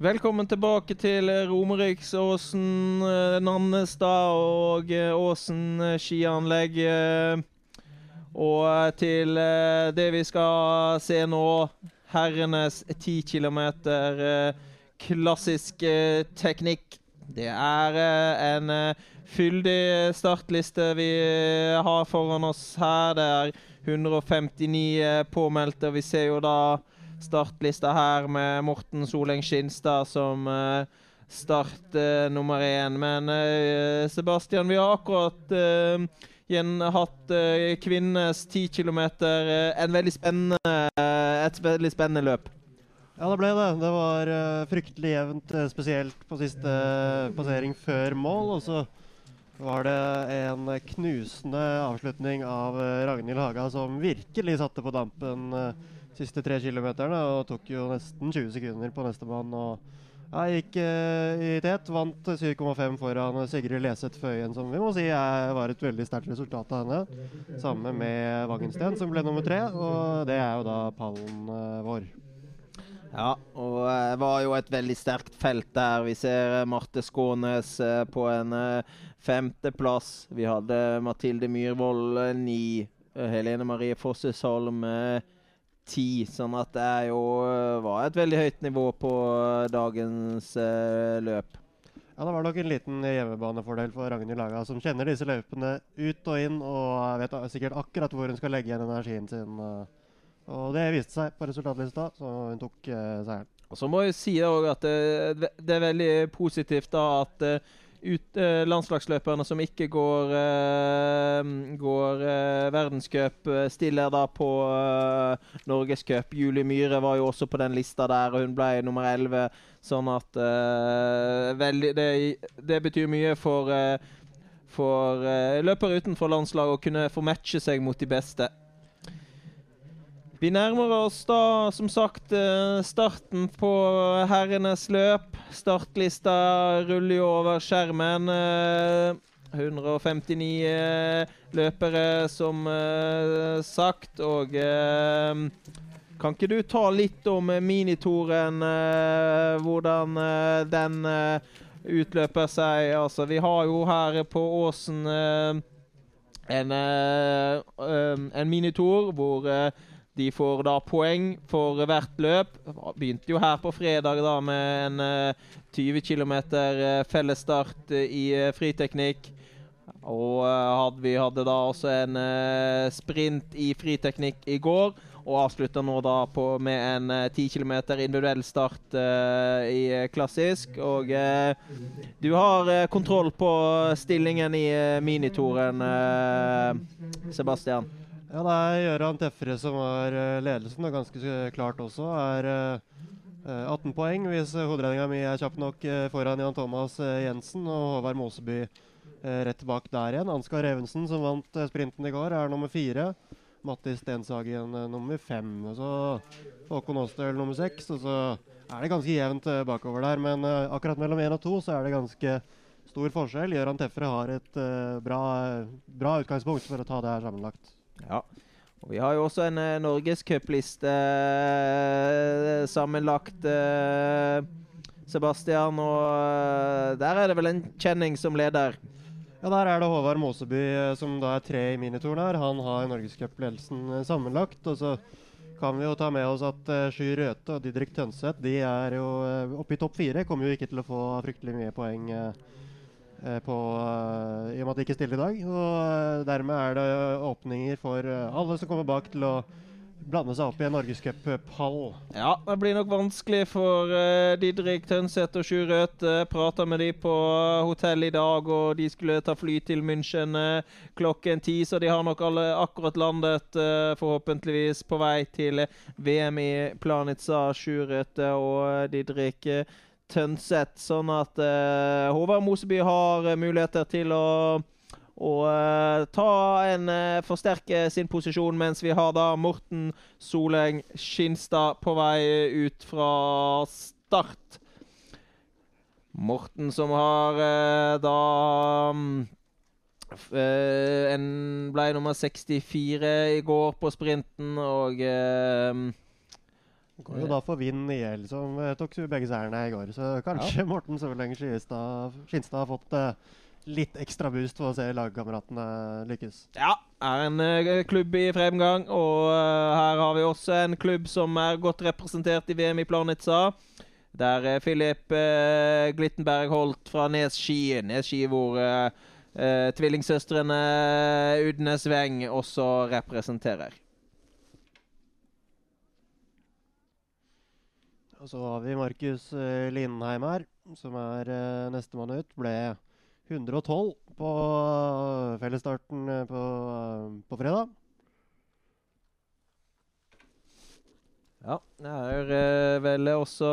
Velkommen tilbake til Romeriksåsen, eh, Nannestad og eh, Åsen eh, skianlegg. Og til det vi skal se nå, herrenes 10 km klassisk teknikk. Det er en fyldig startliste vi har foran oss her. Det er 159 eh, påmeldte, og vi ser jo da startlista her med Morten Soleng Skinstad som uh, start uh, nummer én. Men uh, Sebastian, vi har akkurat hatt kvinnenes 10 km. en veldig spennende, et veldig spennende løp. Ja, det ble det. Det var fryktelig jevnt, spesielt på siste passering før mål. Og så var det en knusende avslutning av Ragnhild Haga som virkelig satte på dampen siste tre kilometerne og tok jo nesten 20 sekunder på nestemann. og ja, gikk eh, i tet, vant 7,5 foran Sigrid Leseth Føyen, som vi må si er, var et veldig sterkt resultat av henne. Sammen med Wangensten, som ble nummer tre, og det er jo da pallen eh, vår. Ja, og det var jo et veldig sterkt felt der. Vi ser eh, Marte Skånes eh, på en eh, femteplass. Vi hadde Mathilde Myhrvold eh, ni. eh, Helene Marie Fossesholm eh, ti. Sånn at det er jo eh, var et veldig høyt nivå på eh, dagens eh, løp. Ja, Det var nok en liten hjemmebanefordel for Ragnhild Laga, som kjenner disse løpene ut og inn, og vet sikkert akkurat hvor hun skal legge igjen energien sin. eh. Og det viste seg på resultatlista, så hun tok eh, seieren. Og så må jeg si også at det, det er veldig positivt da at ut, eh, landslagsløperne som ikke går, eh, går eh, verdenscup, eh, stiller da på eh, norgescup. Julie Myhre var jo også på den lista der, og hun ble nummer 11. Sånn at eh, veldig, det, det betyr mye for, eh, for løpere utenfor landslag å kunne få matche seg mot de beste. Vi nærmer oss da, som sagt, eh, starten på herrenes løp. Startlista ruller jo over skjermen. eh, 159 eh, løpere, som eh, sagt, og eh, Kan ikke du ta litt om eh, minitoren? eh, hvordan eh, den eh, utløper seg? Altså, vi har jo her på Åsen eh, en, eh, en minitor hvor eh, de får da poeng for hvert løp. Begynte jo her på fredag da med en eh, 20 km fellesstart eh, i eh, friteknikk. Og eh, hadde, vi hadde da også en eh, sprint i friteknikk i går. Og avslutter nå da på med en uh, 10 km individuell start uh, i eh, klassisk. Og uh, du har eh, kontroll på stillingen i eh, minitoren, eh, Sebastian. Ja, det er Gøran Tefre som har eh, ledelsen, og ganske klart også. er eh, eh, 18 poeng hvis hoderegninga mi er kjapp nok eh, foran Jan Thomas eh, Jensen og Håvard Måseby eh, rett bak der igjen. Ansgar Evensen, som vant eh, sprinten i går, er nummer fire. Mattis Stenshagen eh, nummer fem. Og så Håkon Aastøl nummer seks. Og så er det ganske jevnt eh, bakover der, men eh, akkurat mellom én og to så er det ganske stor forskjell. Gøran Tefre har et eh, bra, bra utgangspunkt for å ta det her sammenlagt. Ja. Og vi har jo også en uh, norgescupliste uh, sammenlagt, uh, Sebastian. Og der er det vel en kjenning som leder. Ja, Der er det Håvard Måseby som da er tre i minitoren her. Han har norgescupledelsen sammenlagt. Og så kan vi jo ta med oss at Sky Røthe og Didrik Tønseth de er jo oppe i topp fire. Kommer jo ikke til å få fryktelig mye poeng uh, på, uh, i og med at de ikke stiller i dag. Og uh, dermed er det åpninger for alle som kommer bak til å blande seg opp i en norgescuppall. Ja, det blir nok vanskelig for uh, Didrik Tønseth og Sjur Røthe. Prata med de på hotell i dag, og de skulle ta fly til München uh, klokken ti, så de har nok alle akkurat landet, forhåpentligvis på vei til VM i Planica. Sjur Røthe og Didrik uh, Tønseth. Sånn at uh, Håvard Moseby har uh, muligheter til å og eh, ta en eh, forsterke sin posisjon, mens vi har da Morten Soleng Skinstad på vei ut fra start. Morten som har eh, da mm, eh, en ble nummer 64 i går på sprinten, og eh, Går jo da for Vind IL, som uh, tok begge seirene i går. Så kanskje ja. Morten Soleng Skinstad har fått uh, litt ekstra boost for å se lagkameratene lykkes. Ja, er en uh, klubb i fremgang. Og her har vi også en klubb som er godt representert i VM i Planica. Der er Filip Glittenberg holdt fra Nesski, Nesski Nes Ski hvor tvillingsøstrene Udnes Weng også representerer. Og så har vi Markus uh, Lindheim her, som er uh, nestemann ut. Ble 112 på uh, fellesstarten uh, på, på, fredag. Ja, det er vel også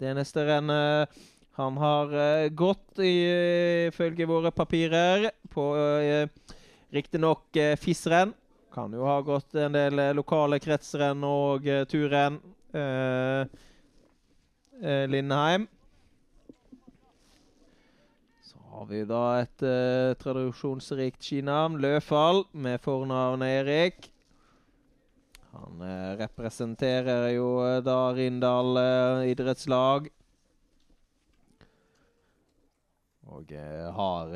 det neste rennet han har gått, ifølge våre papirer, på uh, riktignok uh, FIS-renn. Kan jo ha gått en del lokale kretsrenn og turrenn. Uh, eh, Lindheim. Så har vi da et eh, tradisjonsrikt skinavn, Løfall, med fornavn Erik. Han eh, representerer jo eh, da Rindal eh, idrettslag. Og eh, har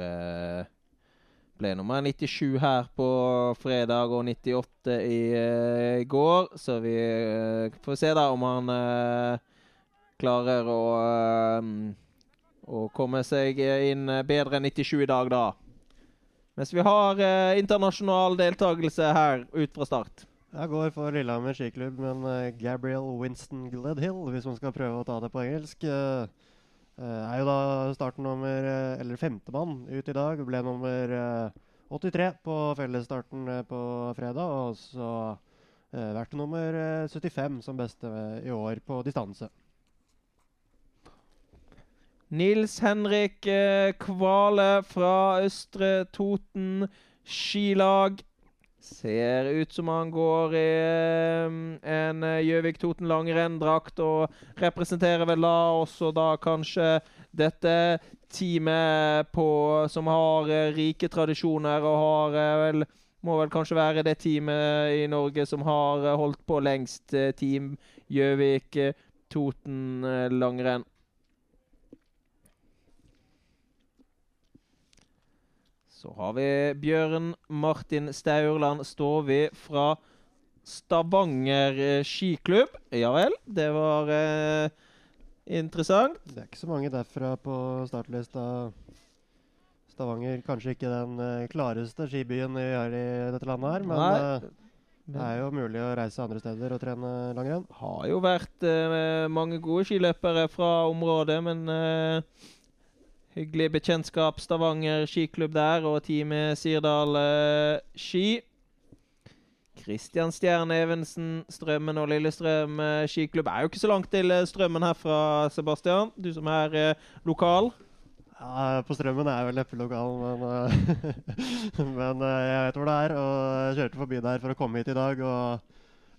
ble nummer 97 her på fredag og 98 i uh, går. Så vi uh, får se da om han uh, klarer å, uh, å komme seg inn bedre enn 97 i dag, da. Mens vi har uh, internasjonal deltakelse her ut fra start. Jeg går for Lillehammer skiklubb, men uh, Gabriel Winston Gledhill, hvis man skal prøve å ta det på engelsk, uh, er jo da startnummer Eller femtemann ut i dag. Ble nummer 83 på fellesstarten på fredag. Og så vært nummer 75 som beste i år på distanse. Nils Henrik eh, Kvale fra Østre Toten skilag. Ser ut som han går i eh, en eh, Gjøvik Toten langrenn-drakt og representerer vel da også da kanskje dette teamet på, som har rike tradisjoner og har vel må vel kanskje være det teamet i Norge som har holdt på lengst. Team Gjøvik Toten langrenn. Så har vi Bjørn Martin Staurland Stovi fra Stavanger eh, skiklubb. Ja vel, det var eh, interessant. Det er ikke så mange derfra på startlista. Stavanger kanskje ikke den eh, klareste skibyen vi har i dette landet her, men eh, det er jo mulig å reise andre steder og trene langrenn. Har jo vært eh, mange gode skiløpere fra området, men eh, Hyggelig bekjentskap. Stavanger skiklubb der og teamet Sirdal eh, ski. Kristian Stjerne Evensen, Strømmen og Lillestrøm eh, skiklubb. Er jo ikke så langt til eh, Strømmen herfra, Sebastian. Du som er eh, lokal. Ja, på Strømmen er jeg vel neppe lokal, men, uh, men uh, jeg vet hvor det er. Og jeg kjørte forbi der for å komme hit i dag, og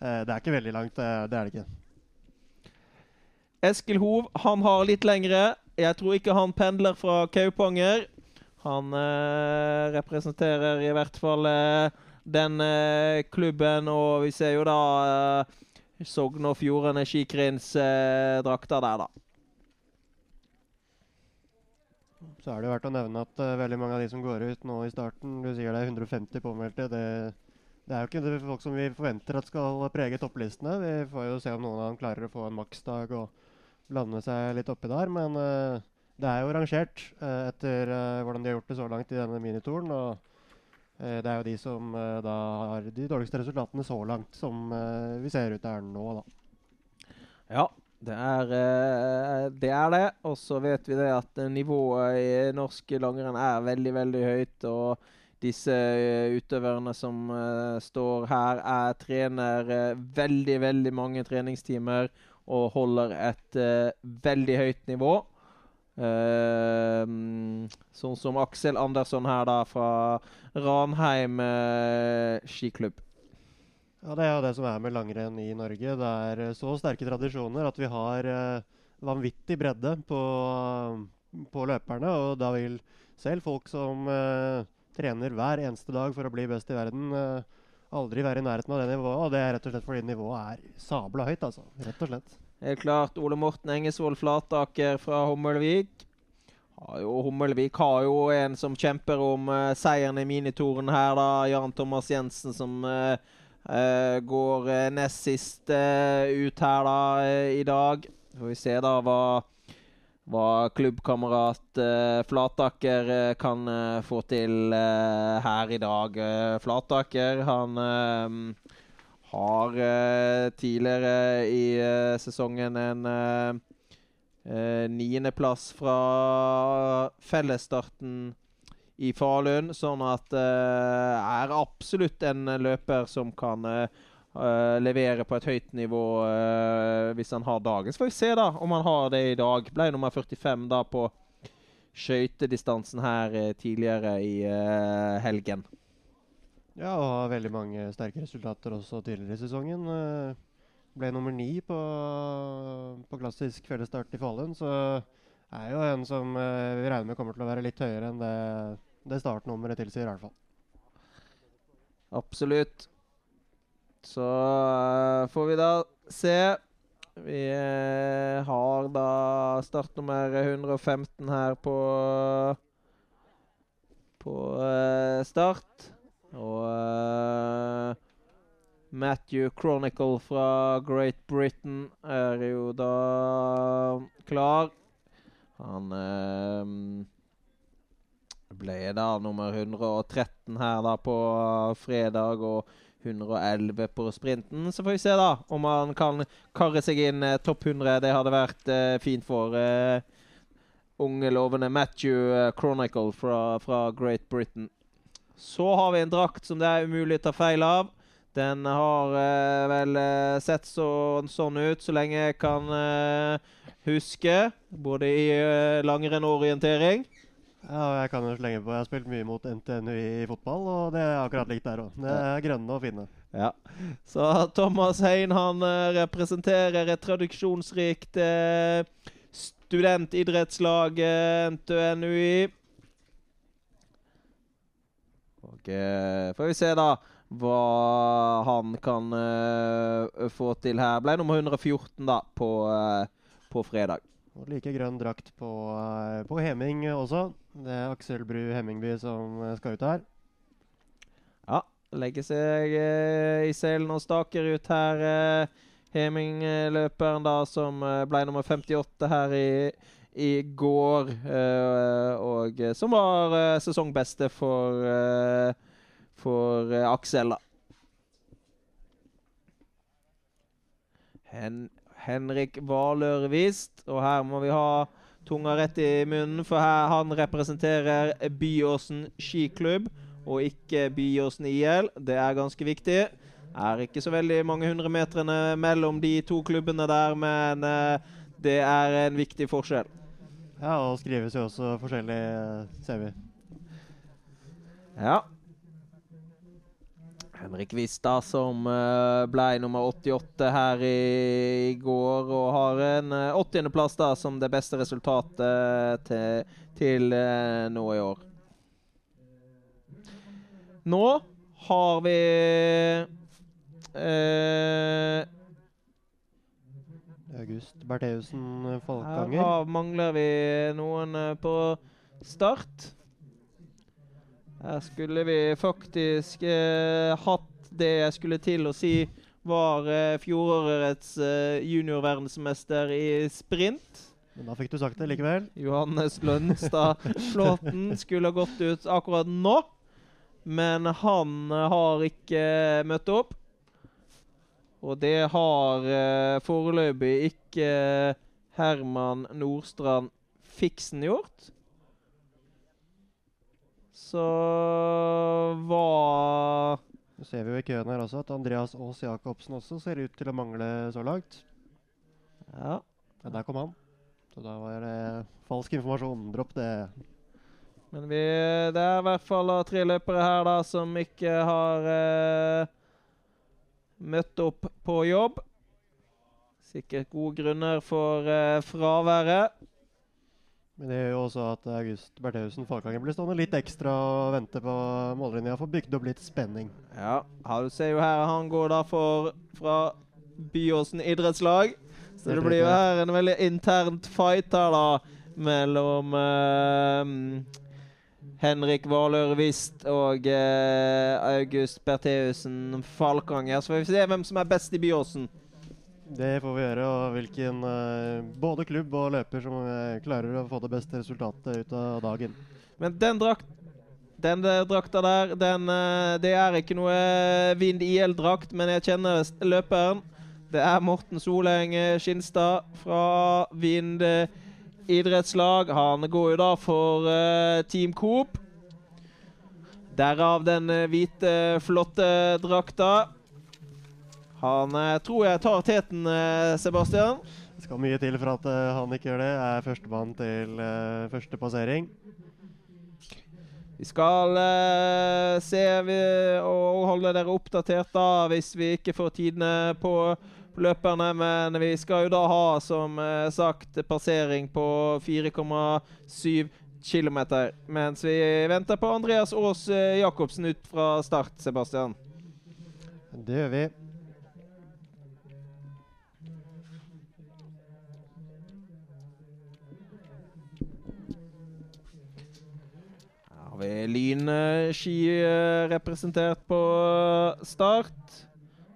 det er ikke veldig langt. Det er det ikke. Eskil Hov han har litt lengre. Jeg tror ikke han pendler fra Kaupanger. Han eh, representerer i hvert fall eh, den eh, klubben, og vi ser jo da eh, Sogn og Fjordane Skikrins eh, der, da. Så er det verdt å nevne at uh, veldig mange av de som går ut nå i starten Du sier det er 150 påmeldte. Det, det er jo ikke folk som vi forventer at skal prege topplistene. Vi får jo se om noen av dem klarer å få en maksdag og blande seg litt oppi der. Men uh, det er jo rangert uh, etter uh, hvordan de har gjort det så langt i denne minituren. Og det er jo de som da har de dårligste resultatene så langt, som vi ser ut der nå, da. Ja, det er, det er det. Og så vet vi det at nivået i norsk langrenn er veldig, veldig høyt. Og disse utøverne som står her, er trener veldig, veldig mange treningstimer og holder et uh, veldig høyt nivå. Uh, sånn som Aksel Andersson her, da, fra Ranheim uh, skiklubb. Ja, Det er det som er med langrenn i Norge. Det er så sterke tradisjoner at vi har vanvittig bredde på, på, løperne. Og da vil selv folk som trener hver eneste dag for å bli best i verden, aldri være i nærheten av det nivået. Og det er rett og slett fordi nivået er sabla høyt, altså. Rett og slett. Helt klart. Ole Morten Engesvold Flataker fra Hommelvik. Hommelvik har jo en som kjemper om uh, seieren i minitoren her, da. Jan Thomas Jensen som uh, uh, går nest sist ut her da i dag. Får vi se da hva hva klubbkamerat eh, Flataker uh, kan eh, få til her i dag. Flataker han har tidligere i sesongen en niendeplass fra fellesstarten i Falun, sånn at det er absolutt en løper som kan Uh, levere på et høyt nivå uh, hvis han har dagen. Så får vi se da om han har det i dag. Ble nummer 45 da på skøytedistansen her uh, tidligere i helgen. Ja, og har veldig mange sterke resultater også tidligere i sesongen. ble nummer ni på, på klassisk fellesstart i Falun, så er jo en som vi regner med kommer til å være litt høyere enn det, det startnummeret tilsier, i hvert fall. Absolutt. Så uh, får vi da se. Vi uh, har da startnummer 115 her på på uh, start. Og Matthew Chronicle fra Great Britain er jo da klar. Han ble da nummer 113 her da på fredag. og 111 på sprinten. Så får vi se da om han kan karre seg inn eh, topp 100. Det hadde vært eh, fint for eh, unge, lovende Matthew eh, Chronicle fra, fra, Great Britain. Så har vi en drakt som det er umulig å ta feil av. Den har eh, vel eh, sett så, sånn ut så lenge jeg kan huske, både i langrenn og orientering. Ja, jeg kan jo slenge på. Jeg har spilt mye mot NTNU i fotball, og det er akkurat likt der òg. Det er grønne og fine. Ja. Så Thomas Hein han uh, representerer et tradisjonsrikt eh, studentidrettslag uh, NTNUI. Og eh, får vi se, da, hva han kan få til her. Ble nummer 114 da på, på fredag. Og like grønn drakt på, på Heming også. Det er Aksel Bru Hemmingby som eh, skal ut her. Ja. Legger seg eh, i selen og staker ut her. Eh, Heming-løperen da som eh, ble nummer 58 her i, i går. Eh, og eh, som var sesongbeste for, for Aksel, da. Hen Henrik Valør Vist. Og her må vi ha tunga rett i munnen, for her han representerer Byåsen skiklubb og ikke Byåsen IL. Det er ganske viktig. Er ikke så veldig mange hundremeterne mellom de to klubbene der, men uh, det er en viktig forskjell. Ja, og skrives jo også forskjellig, ser vi. Ja. Henrik Vista, som uh, ble nummer 88 her i, går, og har en uh, eh, 80.-plass da som det beste resultatet til, til uh, nå i år. Nå har vi August Bertheussen Falkanger. Her mangler vi noen på start. Her skulle vi faktisk eh, hatt det jeg skulle til å si var eh, fjorårets eh, juniorverdensmester i sprint. Men da fikk du sagt det likevel. Johannes Lønstad Flåten skulle ha gått ut akkurat nå. Men han har ikke møtt opp. Og det har eh, foreløpig ikke Herman Nordstrand Fiksen gjort så hva Nå ser vi jo i køen her også at Andreas Aas Jacobsen også ser ut til å mangle så langt. Ja. ja der kom han. Så da var det falsk informasjon. Dropp det. Men vi, det er i hvert fall tre løpere her da som ikke har eh, møtt opp på jobb. Sikkert gode grunner for eh, fraværet. Men det gjør jo også at August Bertheussen Falkanger blir stående litt ekstra og vente på mållinja for å bygge opp litt spenning. Ja, du ser jo her han går da for fra Byåsen idrettslag. Så det blir jo her en veldig internt fight her, da, mellom uh, Henrik Valør Wist og uh, August Bertheussen Falkanger. Så får vi se hvem som er best i Byåsen. Det får vi gjøre, og hvilken uh, både klubb og løper som uh, klarer å få det beste resultatet ut av dagen. Men den, drakt, den drakta der, den, uh, det er ikke noe Vind IL-drakt, men jeg kjenner løperen. Det er Morten Soleng Skinstad fra Vind idrettslag. Han går jo da for Team Coop. Derav den hvite, flotte drakta. Han eh, tror jeg tar teten, eh, Sebastian. Det skal mye til for at uh, han ikke gjør det. Er førstemann til uh, første passering. Vi skal uh, se vi, og holde dere oppdatert da hvis vi ikke får tidene på løperne. Men vi skal jo da ha, som sagt, passering på 4,7 km. Mens vi venter på Andreas Aas Jacobsen ut fra start, Sebastian. Det gjør vi. Har vi Lynski ski representert på eh, start.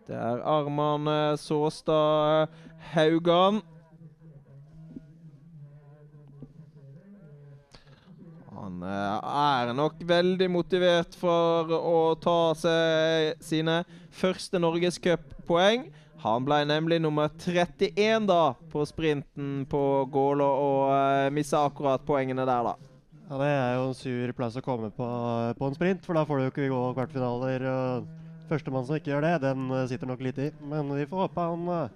Det er Arman eh, Såstad Haugan. Han er nok veldig motivert for å ta seg sine første norgescuppoeng. Han ble nemlig nummer 31 da på sprinten på Gålå og uh, akkurat poengene der, da. Ja, Det er jo en sur plass å komme på på en sprint, for da får du jo ikke gå kvartfinaler. og Førstemann som ikke gjør det, den uh, sitter nok litt i. Men vi får håpe han uh,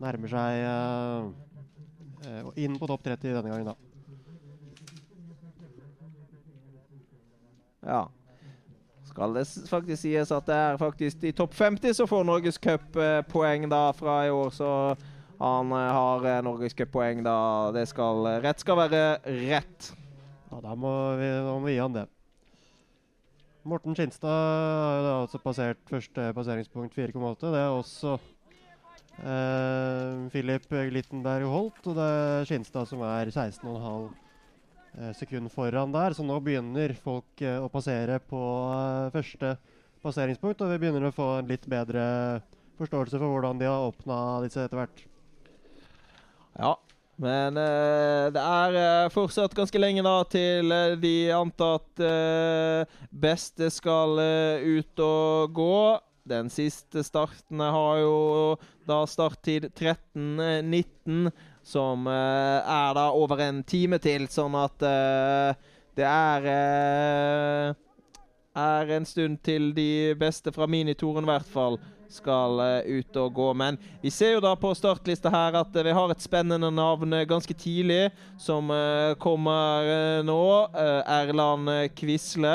nærmer seg uh, inn på topp 30 denne gangen, da. Ja. Skal det faktisk sies at det er faktisk i topp 50 så får norgescuppoeng da fra i år, så han har norgescuppoeng da. Det skal Rett skal være rett. Ja, da må vi, da må vi gi han det. Morten Skinstad har altså passert første passeringspunkt 4,8. Det er også eh, Philip Glittenberg Holt, og det er Skinstad som er 16,5 eh, sekund foran der. Så nå begynner folk eh, å passere på eh, første passeringspunkt, og vi begynner å få en litt bedre forståelse for hvordan de har åpna disse etter hvert. Ja, men uh, det er uh, fortsatt ganske lenge da til uh, de antatt beste skal ut og gå. Den siste starten har jo da starttid 13.19, som er da over en time til, sånn at det er er en stund til de beste fra minitoren, i hvert fall skal uh, ut og gå. Men vi ser jo da på startlista her at uh, vi har et spennende navn uh, ganske tidlig, som kommer nå. Erland Quisle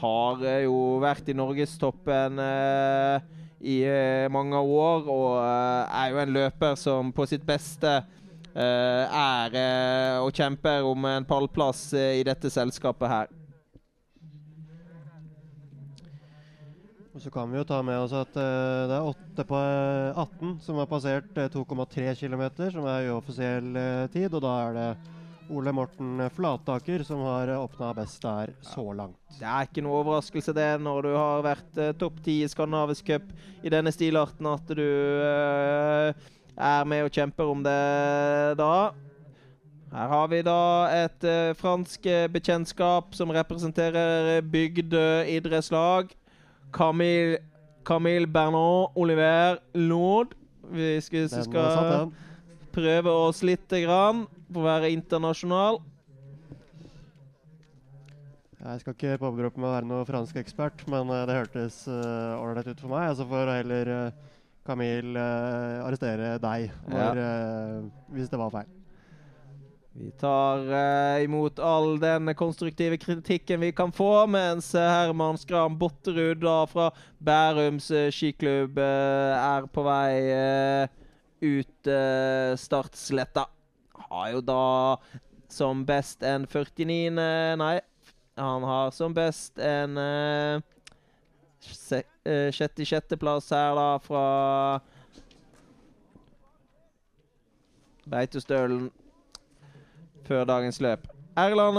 har jo vært i norgestoppen i mange år, og er jo en løper som på sitt beste er og kjemper om en pallplass i dette selskapet her. Og Så kan vi jo ta med oss at uh, det er 8 på 18 eh, som har passert uh, 2,3 km, som er uoffisiell tid. Og da er det Ole Morten Flataker som har åpna best der så langt. Det er ikke noe overraskelse det når du har vært topp ti i skandinavisk cup i denne stilarten, at du er med og kjemper om det da. Her har vi da et fransk bekjentskap som representerer bygd idrettslag. Camille, Camille Bernard Oliver Lord. Hvis vi skal prøve oss litt grann på å være internasjonal. Jeg skal ikke påberope meg å være noen fransk ekspert, men uh, det hørtes eh, ålreit uh, ut for meg. Så får heller uh, Camille uh, arrestere deg når, ja. hvis det var feil. Vi tar uh, imot all den konstruktive kritikken vi kan få, mens eh, Herman Skram Botterud da fra Bærums uh, skiklubb uh, er på vei ut startsletta. Har jo da som best en 49. Nei, han har som best en uh, sjette-sjetteplass her, da, fra Beitostølen før dagens løp. Erland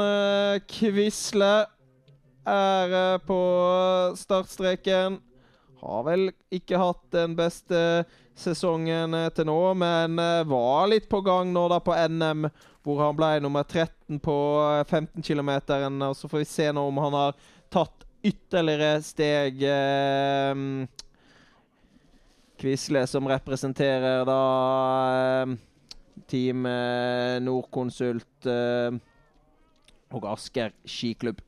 Quisle er på startstreken. Har vel ikke hatt den beste sesongen til nå, men var litt på gang nå da på NM, hvor han ble nummer 13 på 15 km. Så får vi se nå om han har tatt ytterligere steg. Quisle, som representerer da Team Nordkonsult og Asker skiklubb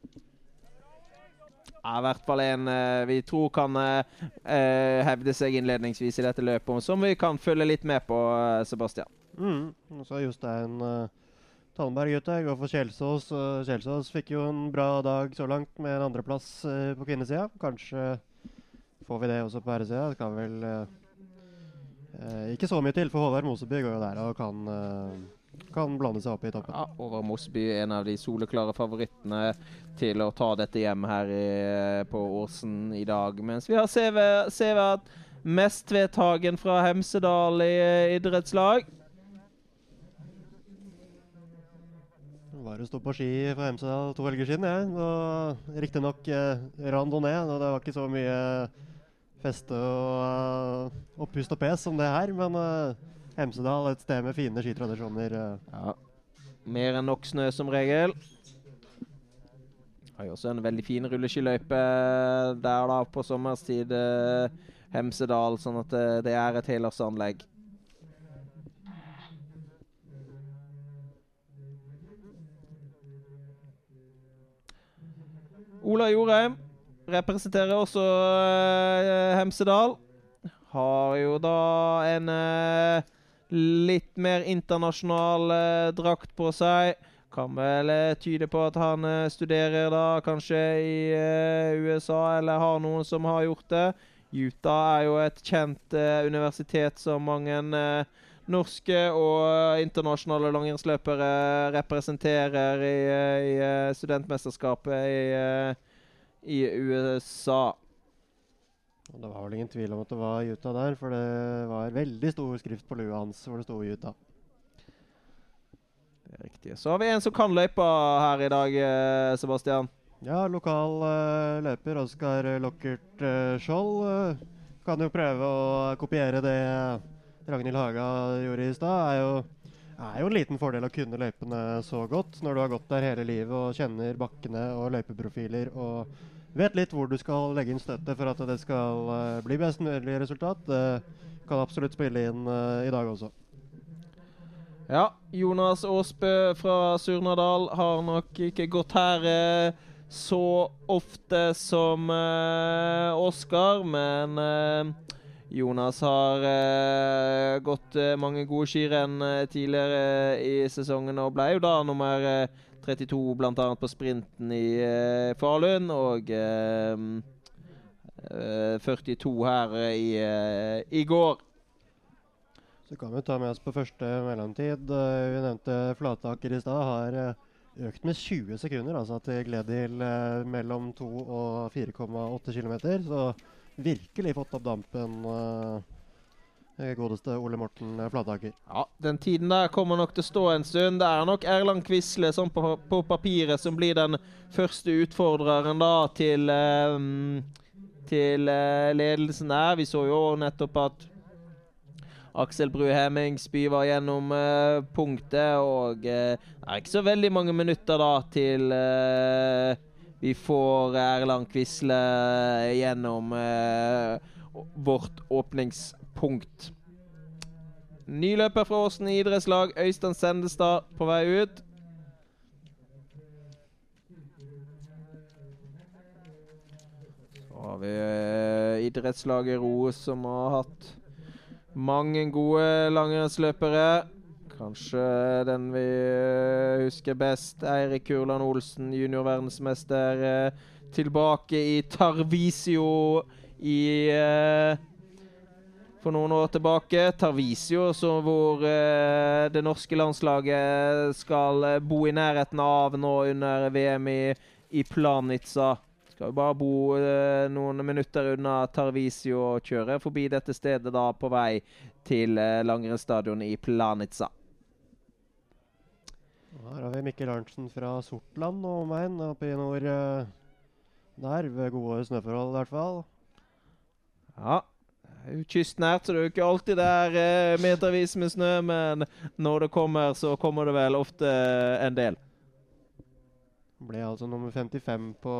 er i hvert fall en uh, vi tror kan uh, hevde seg innledningsvis i dette løpet, som vi kan følge litt med på, uh, Sebastian. Mm. Så Jostein uh, Tallenberg ute går for Kjelsås. Uh, Kjelsås fikk jo en bra dag så langt med en andreplass uh, på kvinnesida. Kanskje får vi det også på herresida. Kan vel ikke så mye til, for Håvard Moseby går jo der og kan kan blande seg opp i toppen. Ja, Håvard Moseby er en av de soleklare favorittene til å ta dette hjem her i, på Åsen i dag. Mens vi har Severt Mestvedtagen fra Hemsedal i idrettslag. Var og sto på ski fra Hemsedal to helger siden, jeg. Riktignok eh, randonee, og det var ikke så mye feste og, og pust og pes som det her, men uh, Hemsedal, et sted med fine skitradisjoner. Eh. Ja. Mer enn nok snø som regel. Har jo også en veldig fin rulleskiløype der da på sommerstid. Eh, Hemsedal, sånn at eh, det er et helårsanlegg. Ola Jorheim representerer også uh, Hemsedal. Har jo da en uh, litt mer internasjonal uh, drakt på seg. Kan vel tyde på at han studerer da kanskje i USA, eller har noen som har gjort det. Utah er jo et kjent universitet som mange norske og internasjonale langrennsløpere representerer i, i studentmesterskapet i, i USA. Og det var vel ingen tvil om at det var Utah der, for det var veldig stor skrift på lua hans hvor det sto Utah. Det er riktig. Så har vi en som kan løypa her i dag, eh, Sebastian. Ja, lokal uh, løper Oskar Lockert uh, Skjold uh, kan jo prøve å kopiere det Ragnhild Haga gjorde i stad. er er jo en liten fordel å kunne løypene så godt når du har gått der hele livet og kjenner bakkene og løypeprofiler og vet litt hvor du skal legge inn støtte for at det skal uh, bli best mulig resultat. Det kan absolutt spille inn uh, i dag også. Ja, Jonas Aasbø fra Surnadal har nok ikke gått her eh, så ofte som eh, Oskar, men eh, Jonas har eh, gått mange gode skirenn tidligere i sesongen og ble jo da nummer 32 bl.a. på sprinten i uh, Falun, og uh, uh, 42 her i, i, går. Så kan vi ta med oss på første mellomtid. vi nevnte Flataker i stad. Har økt med 20 sekunder, altså til Gledhild mellom 2 og 4,8 km. Så virkelig fått opp dampen. Uh, Eh, godeste Ole Morten eh, Flataker. Ja, Den tiden der kommer nok til å stå en stund. Det er nok Erland Quisle som på, på, papiret som blir den første utfordreren da til, um, til ledelsen der. Vi så jo nettopp at Aksel Bru Hemingsby var gjennom uh, punktet, og det er ikke så veldig mange minutter da til vi får Erland Quisle gjennom vårt åpnings punkt. Ny løper fra Åsen idrettslag, Øystein Sendestad, på vei ut. Så har vi uh, idrettslaget Roe, som har hatt mange gode langrennsløpere. Kanskje den vi uh, husker best, Eirik Kurland Olsen, juniorverdensmester, uh, tilbake i Tarvisio i for noen år tilbake. Tarvisio, så hvor eh, det norske landslaget skal eh, bo i nærheten av nå under VM i, i Planica. Skal jo bare bo eh, noen minutter unna Tarvisio og kjøre forbi dette stedet da på vei til eh, langrennsstadion i Planica. Her har vi Mikkel Arntzen fra Sortland og omegn oppe i nord eh, der, ved gode snøforhold i hvert fall. Ja, kystnært, så det er jo ikke alltid det er eh, metervis med snø, men når det kommer, så kommer det vel ofte en del. Ble altså nummer 55 på,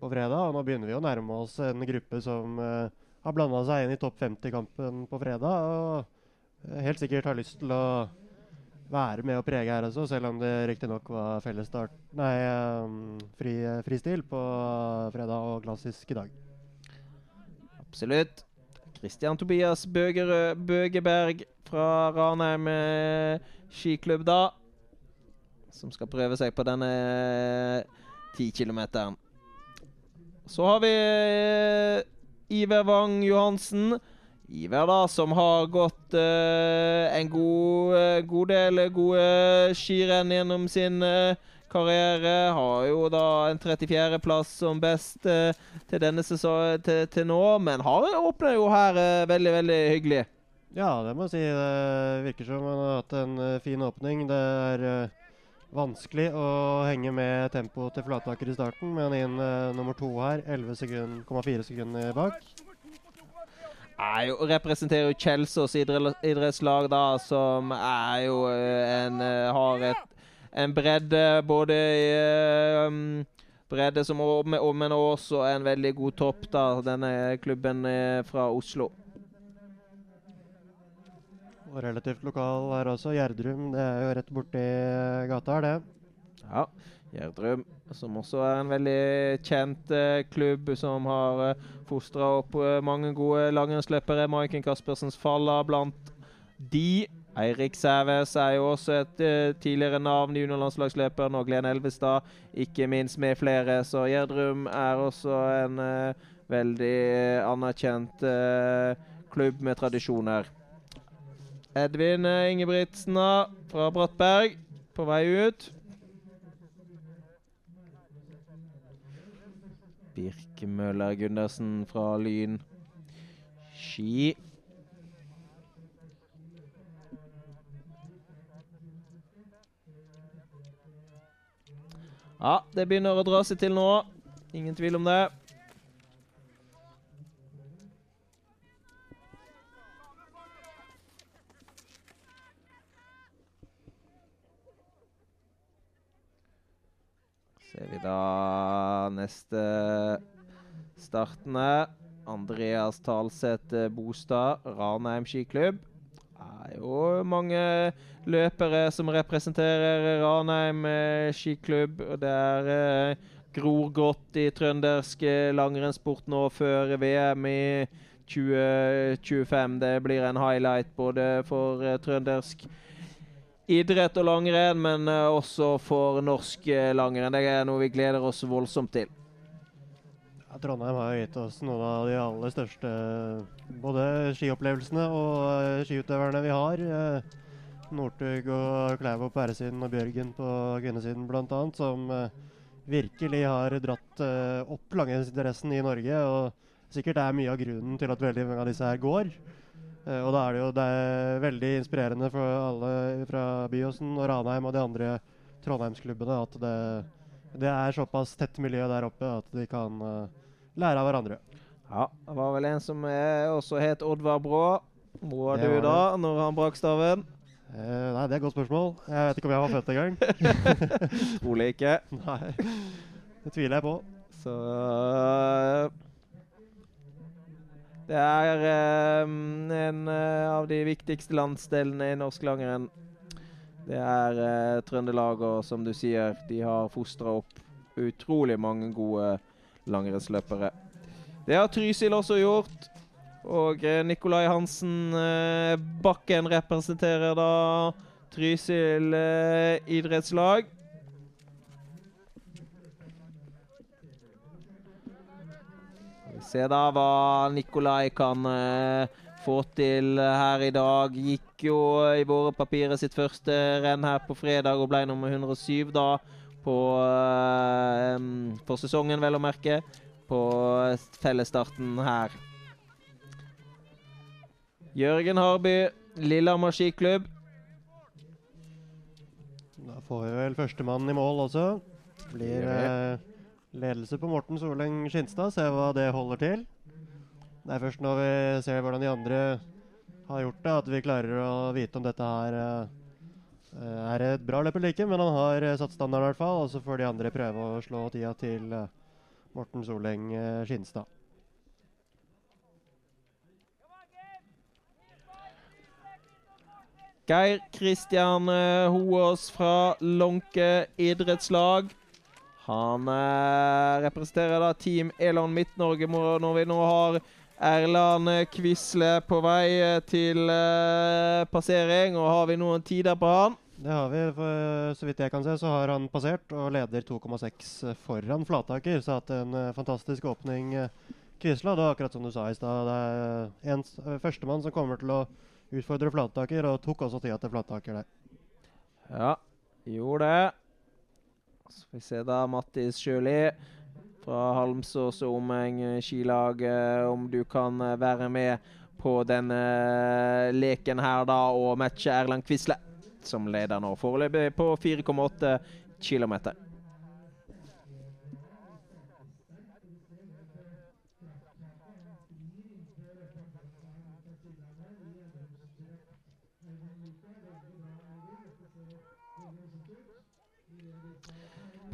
på fredag, og nå begynner vi å nærme oss en gruppe som eh, har blanda seg inn i topp 50-kampen på fredag, og eh, helt sikkert har lyst til å være med og prege her også, selv om det riktignok var fellesstart Nei, um, fri, fristil på fredag og klassisk i dag. Absolutt. Christian Tobias Bøgerød Bøgeberg fra Ranheim eh, skiklubb, da. Som skal prøve seg på denne 10 kilometeren. Så har vi eh, Iver Wang Johansen. Iver, da, som har gått uh, en god, uh, god del gode skirenn gjennom sin eh, karriere. Har jo da en 34.-plass som best eh, til denne sesongen til, til, nå, men har åpner jo her eh, veldig, veldig hyggelig. Ja, det må jeg si. Det virker som han har hatt en uh, fin åpning. Det er uh, vanskelig å henge med tempoet til Flataker i starten, men inn uh, nummer to her. 11,4 sekund, sekunder bak. Er jo, representerer jo Kjelsås idrettslag, da, som er jo en Har et en bredde både i um, Bredde som men også en veldig god topp, da, denne klubben eh, fra Oslo. Og relativt lokal her også. Gjerdrum. Det er jo rett borti gata her, det. Ja. Gjerdrum, som også er en veldig kjent eh, klubb, som har eh, fostra opp eh, mange gode langrennsløpere. Maiken Caspersens Falla blant de. Eirik Sæves er jo også et uh, tidligere navn juniorlandslagsløperen, og Glenn Elvestad ikke minst med flere. Så Gjerdrum er også en uh, veldig anerkjent uh, klubb med tradisjoner. Edvin Ingebrigtsen fra Brattberg på vei ut. Birkemøller Gundersen fra Lyn. Ski. Ja, det begynner å dra seg til nå. Ingen tvil om det. Ser vi da neste startende. Andreas Talseth Bostad, Ranheim skiklubb er jo mange løpere som representerer Ranheim eh, skiklubb. og Det er eh, gror godt i trøndersk eh, langrennssport nå før VM i 2025. Det blir en highlight både for trøndersk idrett og langrenn, men også for norsk langrenn. Det er noe vi gleder oss voldsomt til. Trondheim har gitt oss noen av de aller største både skiopplevelsene og uh, skiutøverne vi har. Uh, Northug og Klæbo på herresiden og Bjørgen på kvinnesiden bl.a. Som uh, virkelig har dratt opp langrennsinteressen i Norge. Og sikkert er mye av grunnen til at veldig mange av disse her går. og da er det jo det er veldig inspirerende for alle fra Byåsen og Ranheim og de andre Trondheimsklubbene at det, det er såpass tett miljø der oppe at de kan lære av hverandre. Ja, det var vel en som også het Oddvar Brå. Hvor var du da, det. når han brakk staven? Eh, nei, det er et godt spørsmål. Jeg vet ikke om jeg var født engang. Trolig ikke. Nei, det tviler jeg på. Så uh, Det er um, en uh, av de viktigste landsdelene i norsk langrenn. Det er uh, Trøndelag, og som du sier, de har fostra opp utrolig mange gode langrennsløpere. Det har Trysil også gjort. Og eh, Nikolai Hansen eh, Bakken representerer da Trysil eh, idrettslag. Vi ser da hva Nikolai kan få til her i dag. Gikk jo i våre papirer sitt første renn her på fredag og ble nummer 107 da på, um, for sesongen, vel å merke. På fellesstarten her. Jørgen Harby, Lillehammer skiklubb. Da får vi vel førstemann i mål også. Blir eh, ledelse på Morten Soleng Skinstad. Se hva det holder til. Det er først når vi ser hvordan de andre har gjort det, at vi klarer å vite om dette her uh, er et bra løp eller ikke. Men han har uh, satt standarden i hvert fall, og så får de andre prøve å slå tida til uh, Morten Soleng Skinstad. Geir Kristian Hoås fra Lånke idrettslag. Han representerer da Team Elon Midt-Norge når vi nå har Erland Quisle på vei eh, til passering. og Har vi noen tider på han? Det har vi. For, så vidt jeg kan se, så har han passert og leder 2,6 foran Flataker. Så hatt en uh, fantastisk åpning. Uh, Quisle, det er akkurat som du sa i stad. Det er en uh, førstemann som kommer til å utfordre Flataker, og tok også tida til Flataker der. Ja, gjorde det. Så får vi se da Mattis Sjøli fra Halmsås og omheng skilag, om du kan eh, være med på denne eh, leken her da og matche Erland Quisle, som leder nå foreløpig på 4,8 km.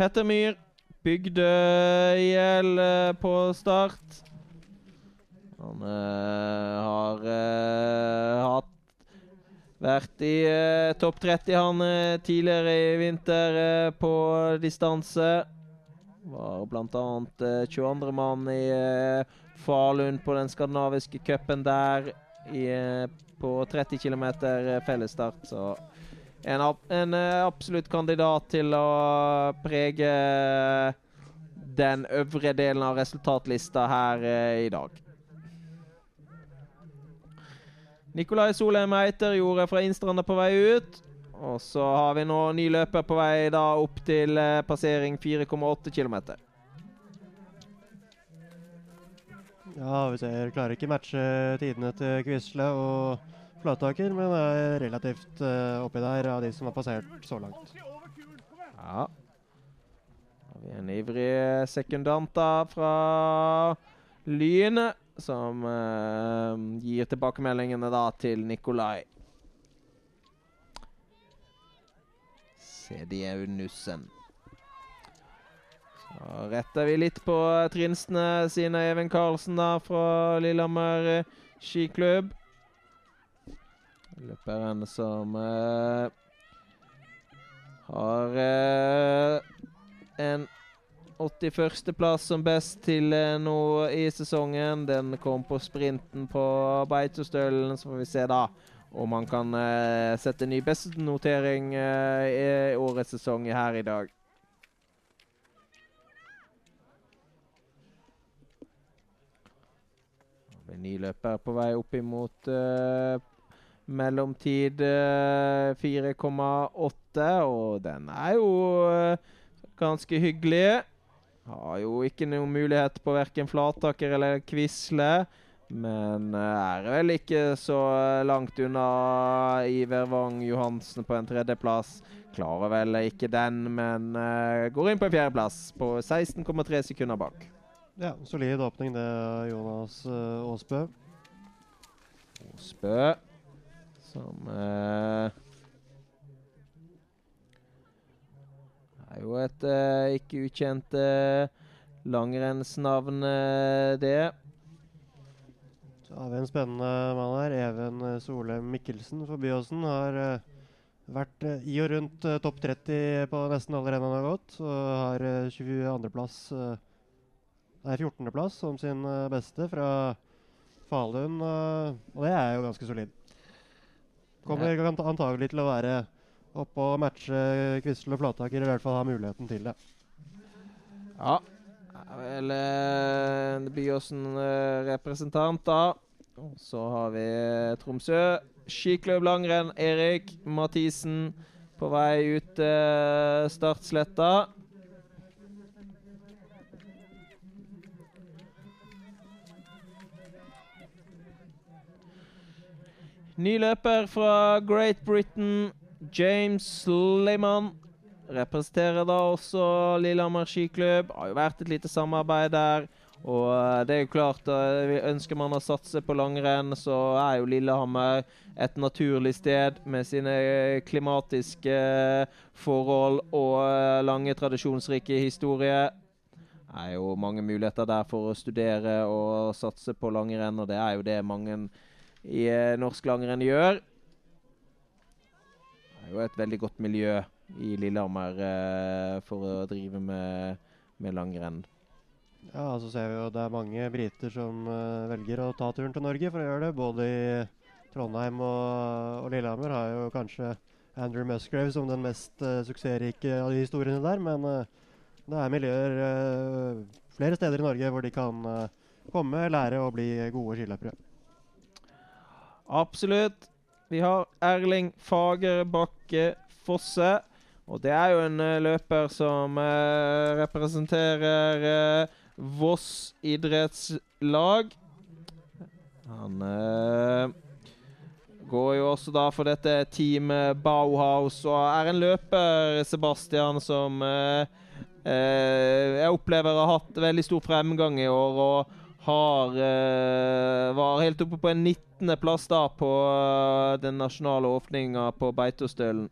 Petter Myhr Bygde i uh, på start. Han uh, har uh, hatt vært i topp 30 han tidligere i vinter på distanse. Var bl.a. Uh, 22. mann i Falun på den skandinaviske cupen der i, på 30 km fellesstart. Så en, en, eh, absolutt kandidat til å prege den øvre delen av resultatlista her eh, i dag. Nikolai Solheim Eiter gjorde fra Innstranda på vei ut. Og så har vi nå ny løper på vei da opp til eh, passering 4,8 km. Ja, vi ser klarer ikke matche tidene til Quisle og Flattaker, men er relativt uh, oppi der av de som har passert så langt. Ja. Har vi en ivrig sekundant da fra Lyn, som uh, gir tilbakemeldingene da til Nikolai. Nussen. Så retter vi litt på trinsene sine, Even Karlsen da fra Lillehammer skiklubb. Løperen som uh, har uh, en 81.-plass som best til uh, nå i sesongen. Den kom på sprinten på Beitostølen. Så får vi se da om han kan sette ny bestenotering i årets sesong her i dag. Ny løper på vei opp imot Mellomtid 4,8, eh, og den er jo eh, ganske hyggelig. Har jo ikke noen mulighet på verken Flataker eller Quisle. Men eh, er vel ikke så langt unna Iver Wang Johansen på en tredjeplass. Klarer vel ikke den, men går inn på en fjerdeplass på 16,3 sekunder bak. Ja, solid åpning det, Jonas Aasbø. Aasbø som eh, er jo et uh, ikke ukjent uh, langrennsnavn, uh, det. Så har vi en spennende mann her. Even Solheim Mikkelsen for Byåsen. Har vært i og rundt topp 30 på nesten alle rennene han har gått. Og har 22.-plass Nei, 14.-plass som sin beste fra Falun. og det er jo ganske solid. Kommer antagelig til å være oppe og matche Kvistel og Flataker, i hvert fall ha muligheten til det. Ja. Vel eh, Byåsen-representant, da. Så har vi Tromsø skiklubb langrenn. Erik Mathisen på vei ut startsletta. Ny løper fra Great Britain, James Lehmann Representerer da også Lillehammer skiklubb. Har jo vært et lite samarbeid der. Og eh, det er jo klart, uh, ønsker man å satse på langrenn, så er jo Lillehammer et naturlig sted med sine klimatiske forhold og lange, tradisjonsrike historie. Det er jo mange muligheter der for å studere og satse på langrenn, og det er jo det mange i eh, norsk langrenn gjør. Er jo et veldig godt miljø i Lillehammer eh, for å drive med, med langrenn. Ja, så ser vi jo det er mange briter som uh, velger å ta turen til Norge for å gjøre det. Både i Trondheim og, og Lillehammer har jo kanskje Andrew Musgrave som den mest uh, suksessrike av de historiene der. Men uh, det er miljøer flere steder i Norge hvor de kan komme, lære og bli gode skiløpere. Absolutt. Vi har Erling Fagerbakke Fosse. Og det er jo en uh, løper som uh, representerer uh, Voss idrettslag. Han går jo også da for dette Team Bauhaus og er en løper, Sebastian, som jeg opplever har hatt veldig stor fremgang i år. og har, var helt oppe på en 19.-plass da på uh, den nasjonale åpninga på Beitostølen.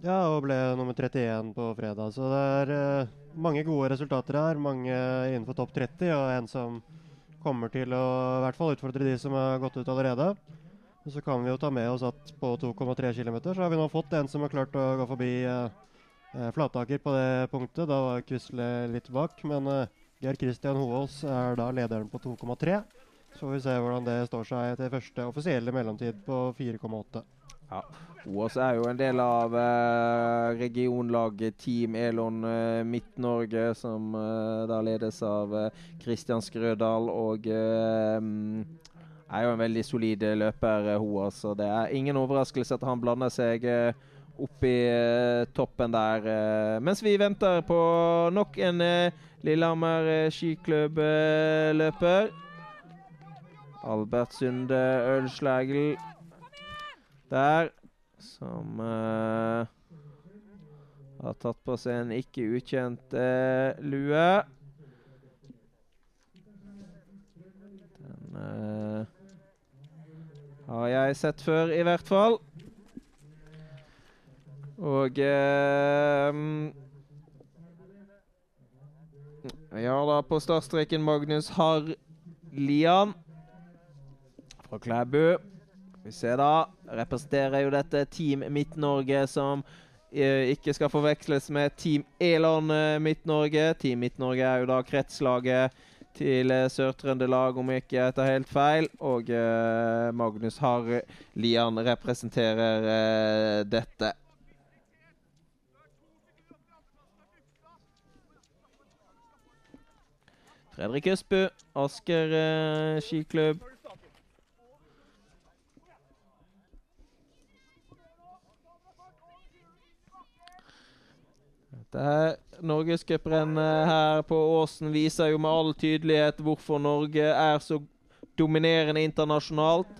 Ja, og ble nummer 31 på fredag. Så det er uh, mange gode resultater her. Mange innenfor topp 30, og en som kommer til å i hvert fall utfordre de som har gått ut allerede. Og så kan vi jo ta med oss at på 2,3 km så har vi nå fått en som har klart å gå forbi uh, uh, Flataker på det punktet. Da var Quisle litt bak, men uh, Geir Kristian Hoås er da lederen på 2,3. Så får vi se hvordan det står seg til første offisielle mellomtid på 4,8. Ja. Hoaas er jo en del av eh, regionlaget Team Elon eh, Midt-Norge, som eh, da ledes av Kristian Skrødal. Og er jo en veldig solid løper, Hoaas. Så det er ingen overraskelse at han blander seg opp i toppen der. mens vi venter på nok en Lillehammer skiklubb-løper. Albert Sunde Ølslagel der, som uh, har tatt på seg en ikke ukjent uh, lue. Den uh, har jeg sett før, i hvert fall. Og Vi har da på startstreken Magnus har Lian fra Klæbu. Vi ser da, representerer jo dette Team Midt-Norge, som eh, ikke skal forveksles med Team Elon eh, Midt-Norge. Team Midt-Norge er jo da kretslaget til eh, Sør-Trøndelag, om jeg ikke tar helt feil. Og eh, Magnus Harr Lian representerer eh, dette. Fredrik Østbu, Asker eh, skiklubb. Dette her Norgescuprennet her på Åsen viser jo med all tydelighet hvorfor Norge er så dominerende internasjonalt.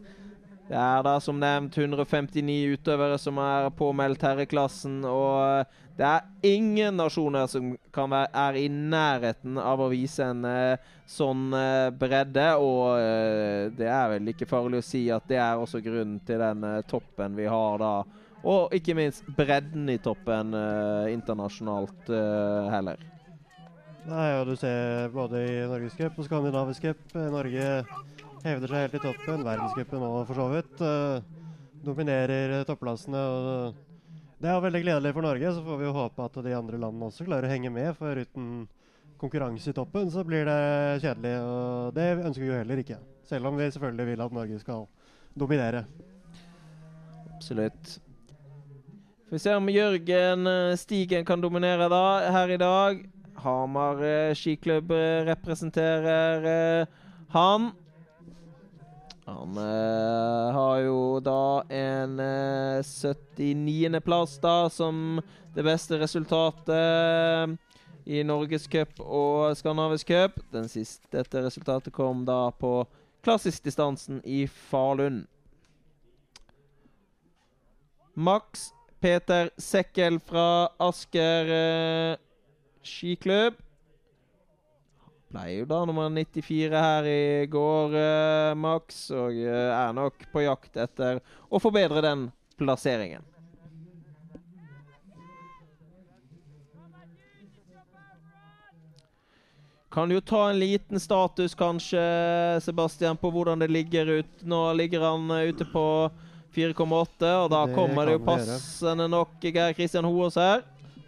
Det er da som nevnt 159 utøvere som er påmeldt herreklassen. Og det er ingen nasjoner som kan være, er i nærheten av å vise en uh, sånn uh, bredde. Og uh, det er vel ikke farlig å si at det er også grunnen til den toppen vi har da og ikke minst bredden i toppen internasjonalt heller. Nei, og Du ser både i Norgescup og Skandinavisk cup. Norge hevder seg helt i toppen. Verdenscupen nå, for så vidt. Dominerer topplassene. og Det er veldig gledelig for Norge. Så får vi håpe at de andre landene også klarer å henge med. For uten konkurranse i toppen så blir det kjedelig. Og det ønsker vi jo heller ikke. Selv om vi selvfølgelig vil at Norge skal dominere. Absolutt. Får vi se om Jørgen eh, Stigen kan dominere da, her i dag. Hamar eh, skiklubb eh, representerer han. Han eh, har jo da en eh, 79.-plass da som det beste resultatet i Norgescup og Skandinavisk cup. Dette resultatet kom da på klassisk-distansen i Falun. Max Peter Sekkel fra Asker eh, skiklubb. Jo da nummer 94 her i går, eh, Max, og eh, er nok på jakt etter å forbedre den plasseringen. Kan jo ta en liten status, kanskje, Sebastian, på hvordan det ligger ut. Nå ligger han eh, ute på 4,8, og da Det kommer det jo passende nok Geir Kristian Hoaas her.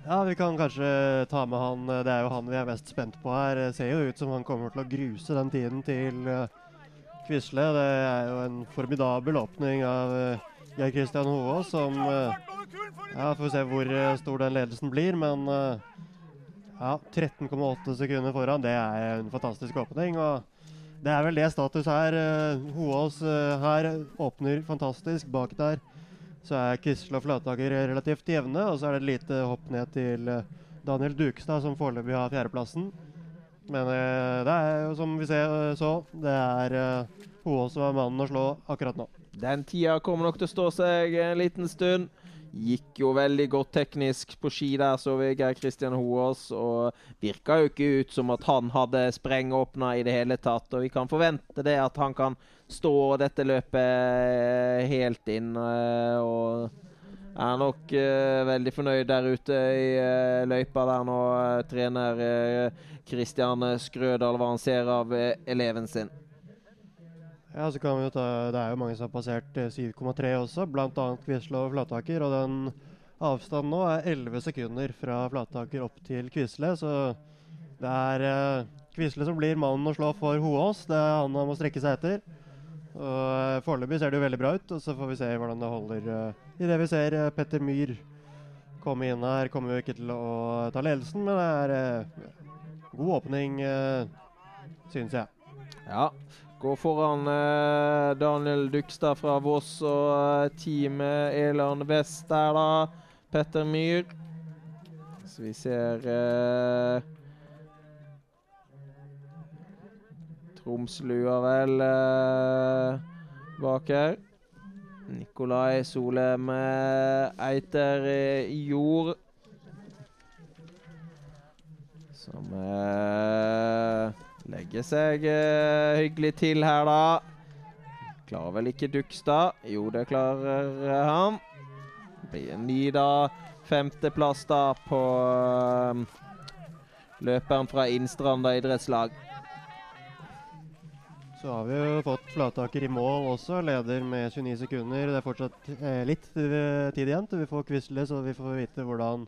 Ja, vi kan kanskje ta med han. eh, Det er jo han vi er mest spent på her. Det ser jo ut som han kommer til å gruse den tiden til Quisle. Det er jo en formidabel åpning av uh, Geir Kristian Hoa som eh, Ja, får vi se hvor eh, stor den ledelsen blir, men eh, ja, 13,8 sekunder foran, det er en fantastisk åpning. og det er vel det status her. Hoaas eh, her åpner fantastisk. Bak der så er Kisle og Flataker relativt jevne, og så er det et lite hopp ned til eh, Daniel Dukestad, som foreløpig har fjerdeplassen. Men eh, det er jo som vi ser, eh, så, det er uh, Hoaas som er mannen å slå akkurat nå. Den tida kommer nok til å stå seg en liten stund. Gikk jo veldig godt teknisk på ski der, så Geir Kristian Hoaas. Og virka jo ikke ut som at han hadde sprengåpna i det hele tatt. Og vi kan forvente det at han kan stå dette løpet helt inn. eh, Og er nok eh, veldig fornøyd der ute i eh, løypa der nå. trener Kristian Skrødal hva han ser av eleven sin. Ja, så kan vi jo ta, Det er jo mange som har passert eh, 7,3 også, bl.a. Quisle og Flataker. Og den avstanden nå er 11 sekunder fra Flataker opp til Quisle. Så det er eh, Quisle som blir mannen å slå for Hoås. Det er han han må strekke seg etter. Og eh, Foreløpig ser det jo veldig bra ut, og så får vi se hvordan det holder i det vi ser eh, Petter Myhr komme inn her. Kommer jo ikke til å ta ledelsen, men det er eh, god åpning, eh, syns jeg. Ja. Går foran eh, Daniel Dukstad fra Voss og eh, teamet Elan Vest der, da. Petter Myhr. Så vi ser eh, Tromslua vel eh, bak her. Nikolai Solheim eh, Eiter i Jord. Som eh, legger seg uh, hyggelig til her, da. Klarer vel ikke Dukstad? Jo, det klarer uh, han. Blir en ny, da. Femteplass, da, på eh, løperen fra Innstranda idrettslag. Så har vi jo fått Flataker i mål også, leder med 29 sekunder. Det er fortsatt eh, litt tid igjen til vi får Quisle, så vi får vite hvordan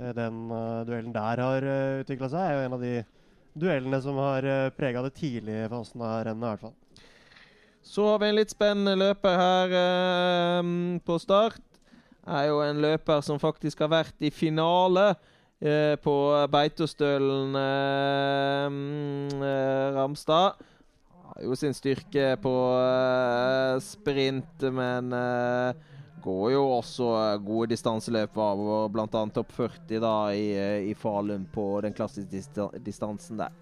eh, den uh, duellen der har uh, utvikla seg. er jo en av de duellene som har uh, prega det tidlige fasen av rennet, i hvert fall. Så har vi en litt spennende løper her eh, på start. Er jo en løper som faktisk har vært i finale eh, på Beitostølen eh, eh, Ramstad. Har jo sin styrke på eh, sprint, men eh, går jo også eh, gode distanseløp av, og annet topp 40 da i, eh, i Falun på den klassiske distansen der.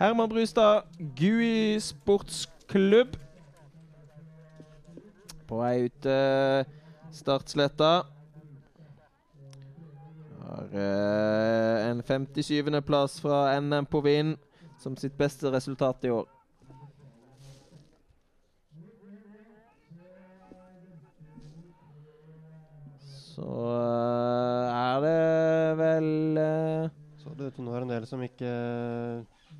Herman Brustad, Gui sportsklubb. På vei ut eh, startsletta. Har uh, en 57.-plass fra NM på vind som sitt beste resultat i år. Så eh, er det vel eh, Så det ut som det var en del som ikke eh,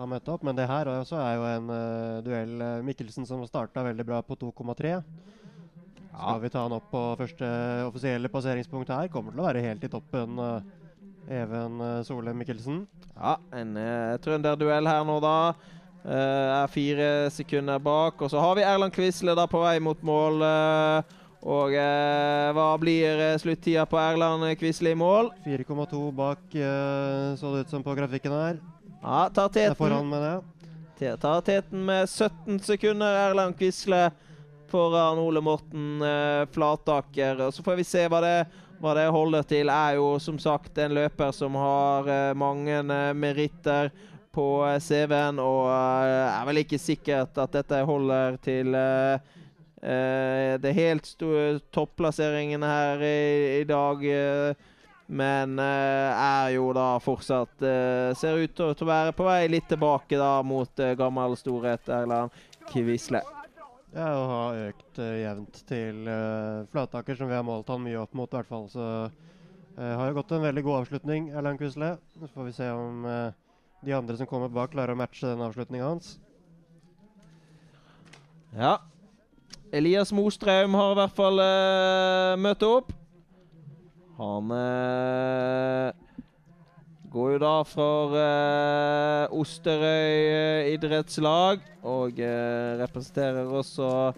har møtt opp. Men det her også er jo en uh, duell. Mikkelsen som starta veldig bra på 2,3. Skal vi ta han opp på første offisielle passeringspunkt her? Kommer til å være helt i toppen. Uh, Even uh, Solheim Mikkelsen. Ja, en uh, trønderduell her nå, da. Eh, er fire sekunder bak. Og så har vi Erland Quisle da på vei mot mål. eh, og eh, hva blir uh, sluttida på Erland Quisle i mål? 4,2 bak, eh, så det ut som på grafikken her. Ja, tar Det er teten. foran, med det. tar teten med 17 sekunder. Erland Quisle foran Ole Morten eh, Flataker. Og så får vi se hva det, hva det, holder til. Er jo som sagt en løper som har eh, mange eh, meritter på eh, CV-en, og eh, er vel ikke sikkert at dette holder til det er helt store topplasseringene her i, i dag. Men uh, er jo da fortsatt uh, Ser ut til å være på vei litt tilbake da mot uh, gammel storhet Erland Kvisle. Ja, og har økt jevnt til Flataker, som vi har målt han mye opp mot, i hvert fall. Så har jo gått en veldig god avslutning, Erland Kvisle. Så får vi se om de andre som kommer bak, klarer å matche den avslutninga hans. Ja. Elias Mostrøm har i hvert fall møtt opp. Han uh, går jo da for uh, Osterøy eh, idrettslag og representerer også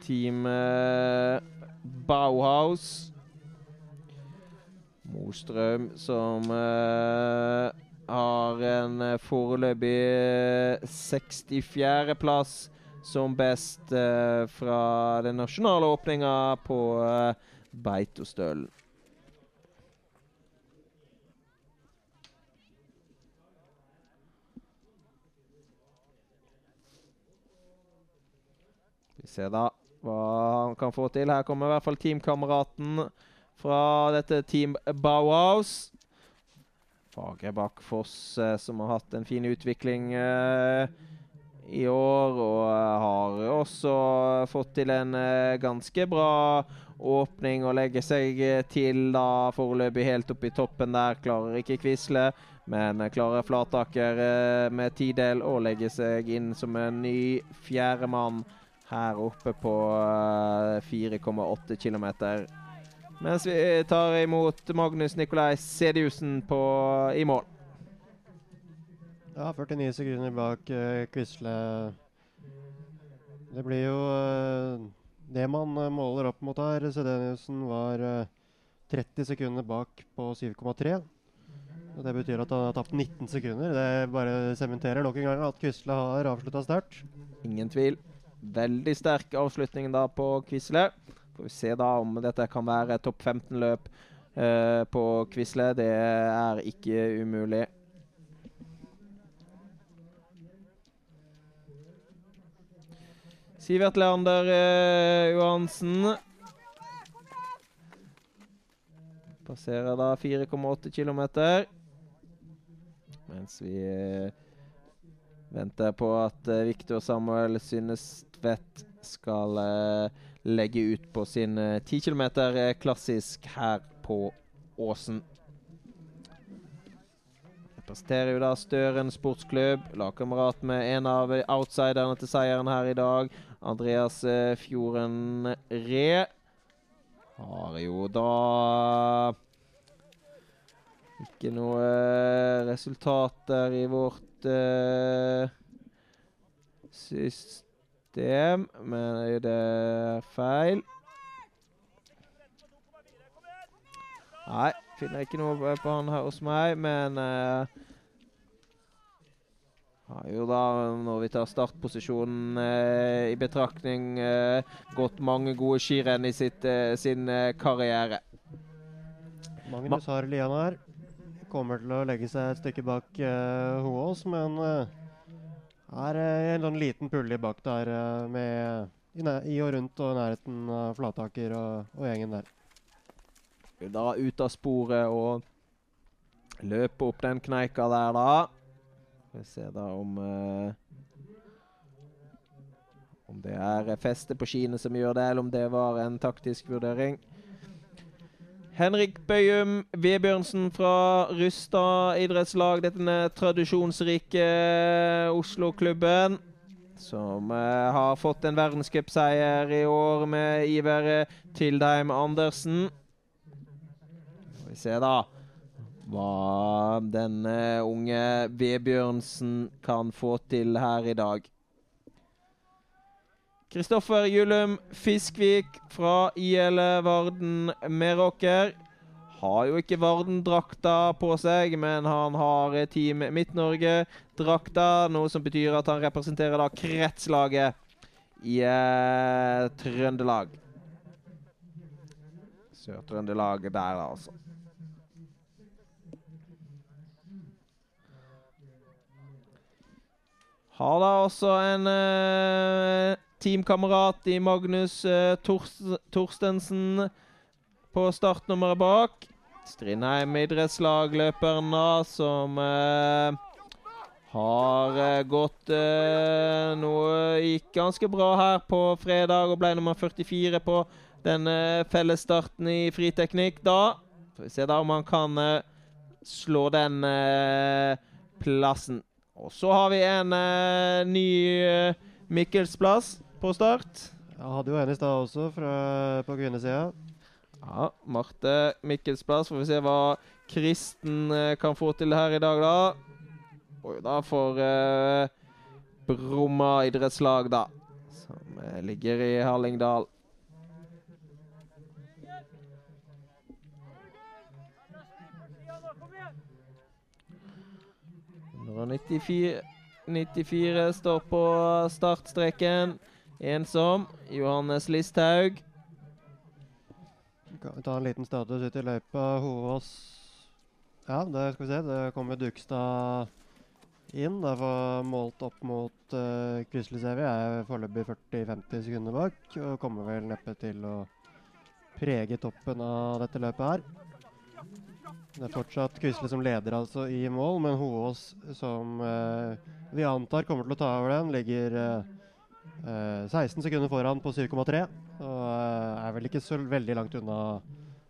Team Bauhaus. Mostrøm som har en foreløpig 64.-plass som best fra den nasjonale åpninga på Beitostølen. Vi ser da hva han kan få til. Her kommer i hvert fall teamkameraten fra dette Team Bauhaus. Fagerbakk Foss, eh, som har hatt en fin utvikling eh, i år. Og eh, har også fått til en eh, ganske bra åpning og legger seg til da foreløpig helt oppe i toppen der. Klarer ikke Quisle, men klarer Flataker eh, med tidel å legge seg inn som en ny fjerdemann her oppe på 4,8 km. Mens vi tar imot Magnus Nikolai Sediussen i mål. Ja, 49 sekunder bak uh, Quisle. Det blir jo uh, det man uh, måler opp mot her. Sedeniussen var uh, 30 sekunder bak på 7,3. Og Det betyr at han har tapt 19 sekunder. Det bare sementerer nok en gang at Quisle har avslutta sterkt. Ingen tvil. Veldig sterk avslutning da på Quisle. Får vi se da om dette kan være topp 15-løp uh, på Quisle. Det er ikke umulig. Sivert Leander eh, Johansen passerer da 4,8 km. Mens vi eh, venter på at eh, Viktor Samuel synes Tvedt skal uh, legge ut på sin uh, 10 km klassisk her på Åsen. Representerer jo da Støren sportsklubb, lagkamerat med en av outsiderne til seieren her i dag. Andreas Fjorden Re. Har jo da ikke noe resultater i vårt uh, system men det er feil. Nei, finner ikke noe på han her hos meg, men uh, har jo da, når vi tar startposisjonen eh, i betraktning, eh, gått mange gode skirenn i sitt, sin karriere. Magnus har Lian her. Kommer til å legge seg et stykke bak Hoås, men er eh, en sånn liten pulje bak der eh, med, i, i, og rundt og nærheten av Flataker og, og gjengen der. Da ut av sporet og løpe opp den kneika der, da. Vi ser da om uh, Om det er festet på skiene som gjør det, eller om det var en taktisk vurdering. Henrik Bøyum Vebjørnsen fra Rustad idrettslag. Denne tradisjonsrike eh, Oslo-klubben. Som uh, har fått en verdenscupseier i år med Iver eh, Tildheim Andersen. Skal vi se, da. Hva denne unge Vebjørnsen kan få til her i dag. Kristoffer Julum Fiskvik fra IL Varden Meråker Har jo ikke Varden-drakta på seg, men han har eh, Team Midt-Norge-drakta. Noe som betyr at han representerer da kretslaget i eh, Trøndelag. Sør-Trøndelag der, altså. Har da også en eh, teamkamerat i Magnus eh, Tors Torstensen på startnummeret bak. Strindheim idrettslag, løperen da, som eh, har eh, gått eh, noe Gikk ganske bra her på fredag og ble nummer 44 på den eh, fellesstarten i friteknikk da. Får vi se da om han kan slå den plassen. Og så har vi en uh, ny eh, Mikkelsplass på start. Jeg hadde jo en i stad også, fra, på kvinnesida. Ja, Marte Mikkelsplass. Får vi se hva Kristen uh, kan få til her i dag, da. Og da får Bromma idrettslag, da. Som ligger i Hallingdal. Nummer 94, 94 står på startstreken. Ensom. Johannes Listhaug. Kan vi ta en liten status ut i løypa. Hovås Ja, det skal vi se. Det kommer Dugstad inn. Det var målt opp mot uh, Quisle, ser. Er foreløpig 40-50 sekunder bak. Og kommer vel neppe til å prege toppen av dette løpet her. Det er fortsatt Quisle som leder altså i mål, men Hovås, som eh, vi antar kommer til å ta over den, ligger uh, Eh, 16 sekunder foran på 7,3. Og eh, er vel ikke så veldig langt unna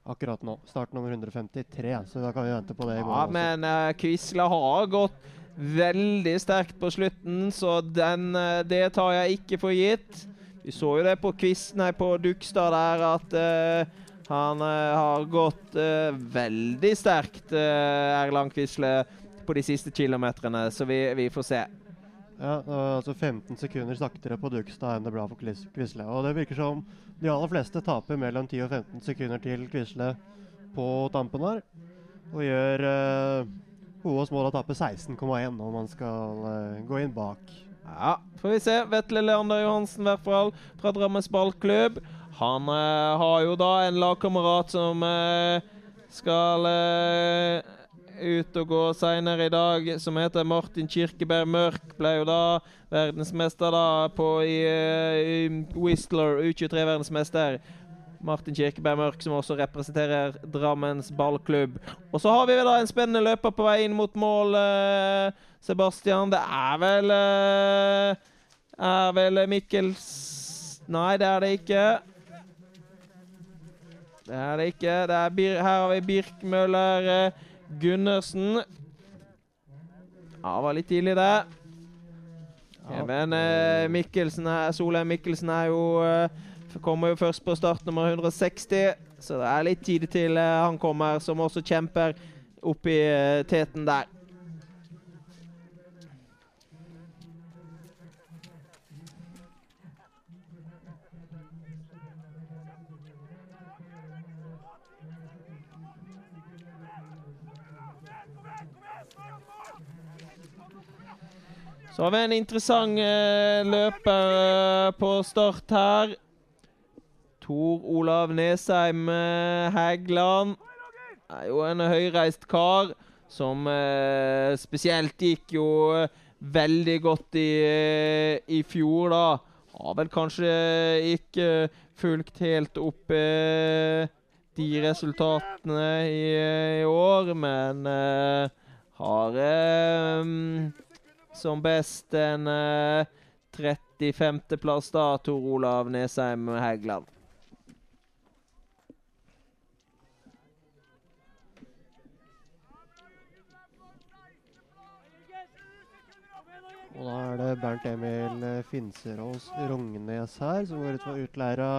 akkurat nå. Start nummer 153, så da kan vi vente på det i Ja, morgen. også. men uh, Quisle har gått veldig sterkt på slutten, så den, eh, det tar jeg ikke for gitt. Vi så jo det på quiz, nei, på Dugstad der, at eh, han eh, har gått eh, veldig sterkt, uh, Erland Quisle, på de siste kilometerne, så vi, vi får se. Ja, altså 15 sekunder saktere på Dugstad enn det ble for Quis- Quisle. Og det virker som de aller fleste taper mellom 10 og 15 sekunder til Quisle på tampen her. Og gjør uh, Hoas mål å tape 16,1 når man skal uh, gå inn bak. Ja, får vi se. Vetle Leander Johansen, i hvert fall, fra Drammens ballklubb. Han eh, har jo da en lagkamerat som eh, skal eh, ut og gå seinere i dag, som heter Martin Kirkeberg Mørk. Ble jo da verdensmester da på i, eh, i Whistler, U23-verdensmester. Martin Kirkeberg Mørk, som også representerer Drammens ballklubb. Og så har vi da en spennende løper på vei inn mot mål, eh, Sebastian. Det er vel eh, Er vel Mikkels Nei, det er det ikke. Det er det ikke. Det er Bir her har vi Birkmøller eh, Gundersen. Ja, det var litt tidlig, det. Men eh, Mikkelsen er, Solheim Mikkelsen er jo eh, Kommer jo først på start nummer 160, så det er litt tid til eh, han kommer, som også kjemper oppi teten der. Så har vi en interessant eh, løper eh, på start her. Tor Olav Nesheim eh, Hægland er jo en høyreist kar som eh, spesielt gikk jo eh, veldig godt i, i fjor, da. Har vel kanskje ikke fulgt helt opp de resultatene i, i år, men har eh, som best en uh, 35.-plass, da, Tor Olav Nesheim Hægland. Og da er det Bernt Emil eh, Finserås Rognes her, som går ut for utleira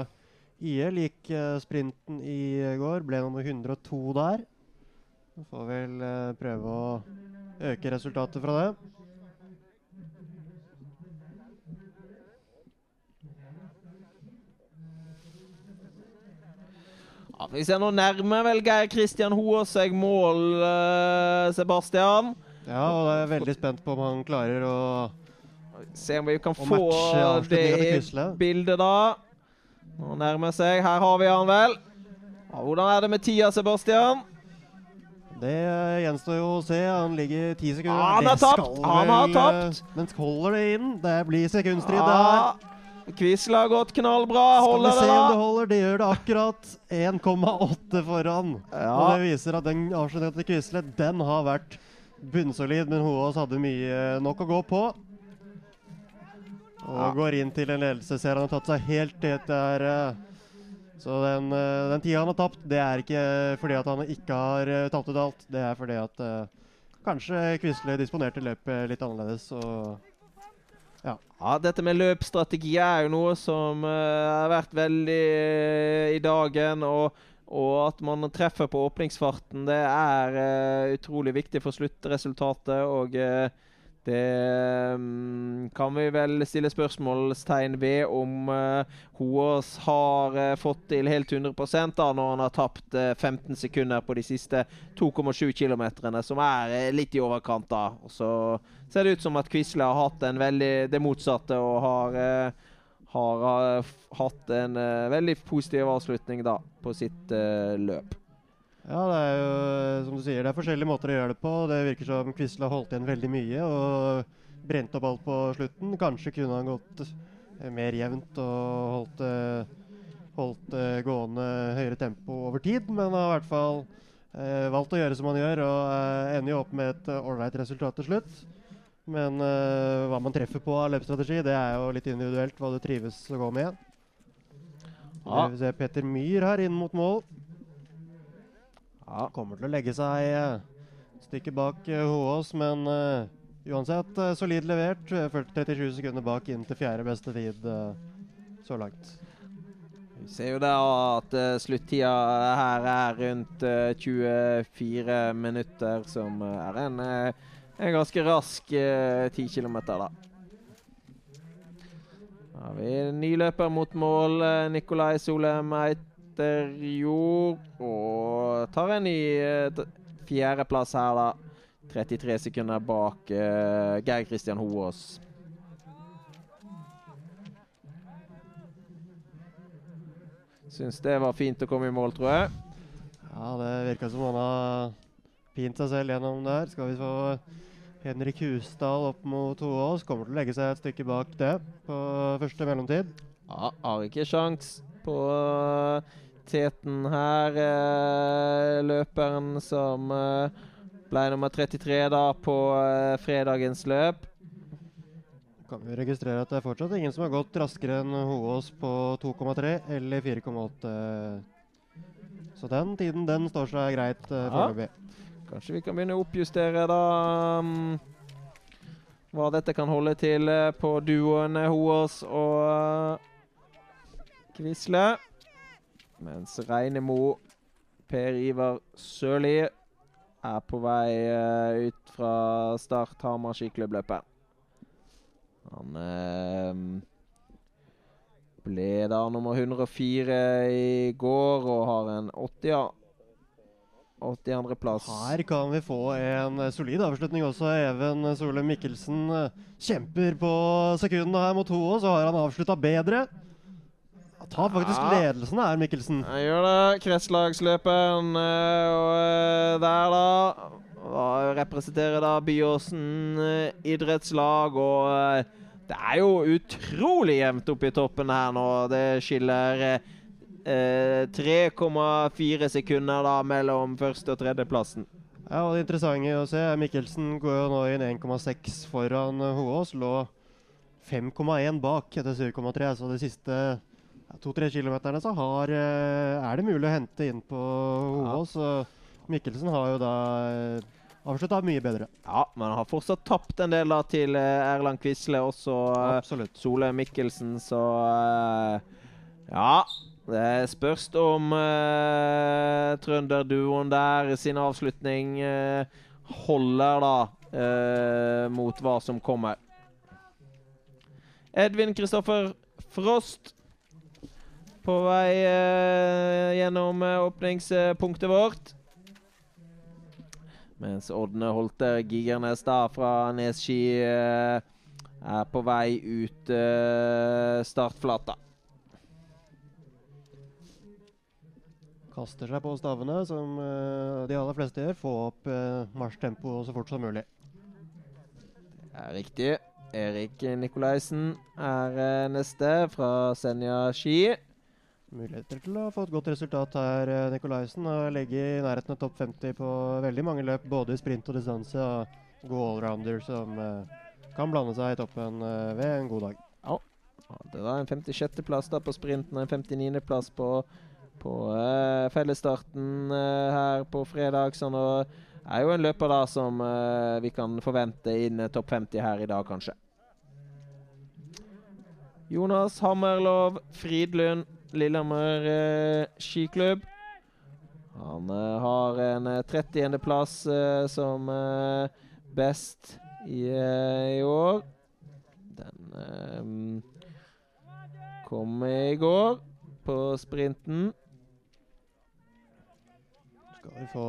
IL. Gikk eh, sprinten i går, ble nummer 102 der. Så får vel eh, prøve å øke resultatet fra det. Ja, Vi ser nå nærmer vel Geir Kristian Hoaas seg mål, eh, Sebastian. Ja, og jeg er veldig spent på om han klarer å Se om vi kan få det i bildet, da. Nå nærmer seg. Her har vi han vel. Ja, hvordan er det med tida, Sebastian? Det eh, gjenstår jo å se. Han ligger ti sekunder. Ah, han har tapt. Han har tapt. eh, Men holder det inn? Det blir sekundstrid, det her. Ja, har gått knallbra. Skal vi se det, om det holder? Det gjør det akkurat. 1,8 foran. Og det viser at den avslutningen til Quisle, den har vært bunnsolid, men Hoaas hadde mye nok å gå på. Og Ja. går inn til en ledelse. Ser han har tatt seg helt helt der. eh, Så den, eh, den tida han har tapt, det er ikke fordi at han ikke har eh, tapt ut alt. Det er fordi at eh, kanskje Quisle disponerte løpet litt annerledes. Og Ja, dette med løpsstrategi er jo noe som eh, har vært veldig eh, i dagen. Og, og at man treffer på åpningsfarten, det er eh, utrolig viktig for sluttresultatet. Og det mm, kan vi vel stille spørsmålstegn ved om uh, Hoås har uh, fått til helt 100 da, når han har tapt uh, 15 sekunder på de siste 2,7 km, som er uh, litt i overkant. da. Og så ser det ut som at Quisle har hatt veldig det motsatte og har, eh, har eh, hatt en eh, veldig positiv avslutning da, på sitt eh, løp. Ja, det er jo som du sier, det er forskjellige måter å gjøre det på. Det virker som Quisle har holdt igjen veldig mye og brent opp alt på slutten. Kanskje kunne han gått eh, mer jevnt og holdt, eh, holdt eh, gående høyere tempo over tid, men har i hvert fall eh, valgt å gjøre som han gjør, og eh, ender jo opp med et ålreit resultat til slutt. Men eh, hva man treffer på av løpsstrategi, det er jo litt individuelt hva du trives å gå med. Ja. Vi ser Petter Myhr her inn mot mål. Ja. Kommer til å legge seg stykket et stykke bak Håås, men eh, uansett eh, solid levert. Eh, 40 37 sekunder bak inn til fjerde beste tid eh, så langt. Vi ser jo da at uh, sluttida her er rundt uh, 24 minutter, som eh, er en, eh, en ganske rask uh, 10 km, da. Da har vi ny løper mot mål, eh, Nikolai Solheim Eiterjord. Og tar en ny uh, fjerdeplass her, da. 33 sekunder bak uh, Geir Kristian Hoås. Syns det var fint å komme i mål, tror jeg. Ja, det virka som han har pint seg selv gjennom der. Skal vi få Henrik Husdal opp mot Hoaas. Kommer til å legge seg et stykke bak det på første mellomtid. Ja, har ikke sjans på eh, teten her. eh, løperen som eh, ble nummer 33 da på eh, fredagens løp. Kan vi registrere at det er fortsatt ingen som har gått raskere enn Håås på 2,3 eller 4,8. Så den tiden den står seg greit uh, Ja. foreløpig. Kanskje vi kan begynne å oppjustere da um, hva dette kan holde til uh, på duoen Hoås og uh, Quisle. Mens Reinemo, Per Ivar Sørli, er på vei eh, ut fra start Hamar skiklubbløpet. Han eh, ble da nummer 104 i går og har en 80, ja. 82.-plass. Her kan vi få en solid avslutning også. Even Solheim Mikkelsen eh, kjemper på sekundene her mot Håås, så har han avslutta bedre. Han tar faktisk Ja. ledelsen her, Mikkelsen. Jeg gjør det. Kretslagsløperen eh, og eh, der, da. da representerer da Byåsen eh, idrettslag, og det er jo utrolig jevnt oppe i toppen her nå. Det skiller eh, eh, 3,4 sekunder da mellom første- og tredjeplassen. Ja, og Det interessante å se Mikkelsen går jo nå inn 1,6 foran Hoaas. Lå 5,1 bak etter 7,3. Så de siste to-tre kilometerne så har, eh, er det mulig å hente inn på Håås. Ja. Mikkelsen har jo da uh, avslutta mye bedre. Ja, men har fortsatt tapt en del da til eh, Erland Quisle, også eh, Absolutt. Sole Mikkelsen, så eh, Ja. Det spørs om uh, trønderduoen der sin avslutning uh, holder, da, uh, mot hva som kommer. Edvin Kristoffer Frost på vei eh, gjennom eh, åpningspunktet vårt. Mens Ådne Holter Gigernes da fra Neski eh, er på vei ut eh, startflata. Kaster seg på stavene, som eh, de aller fleste gjør. Få opp uh, marsjtempoet så fort som mulig. Det er riktig. Erik Nikolaisen er eh, neste fra Senja ski. Muligheter til å få et godt resultat her, eh, Nikolaisen. Og legge i nærheten av topp 50 på veldig mange løp, både i sprint og distanse. Og god allrounder som eh, kan blande seg i toppen eh, ved en god dag. Ja, det var en 56.-plass da på sprinten og en 59.-plass på, på eh, fellesstarten eh, her på fredag. Så nå er jo en løper da som eh, vi kan forvente inn topp 50 her i dag, kanskje. Jonas Hammerlov Fridlund, Lillehammer eh, skiklubb. Han eh, har en eh, 30.-plass eh, som best i, i år. Den kom i går på sprinten. Skal vi få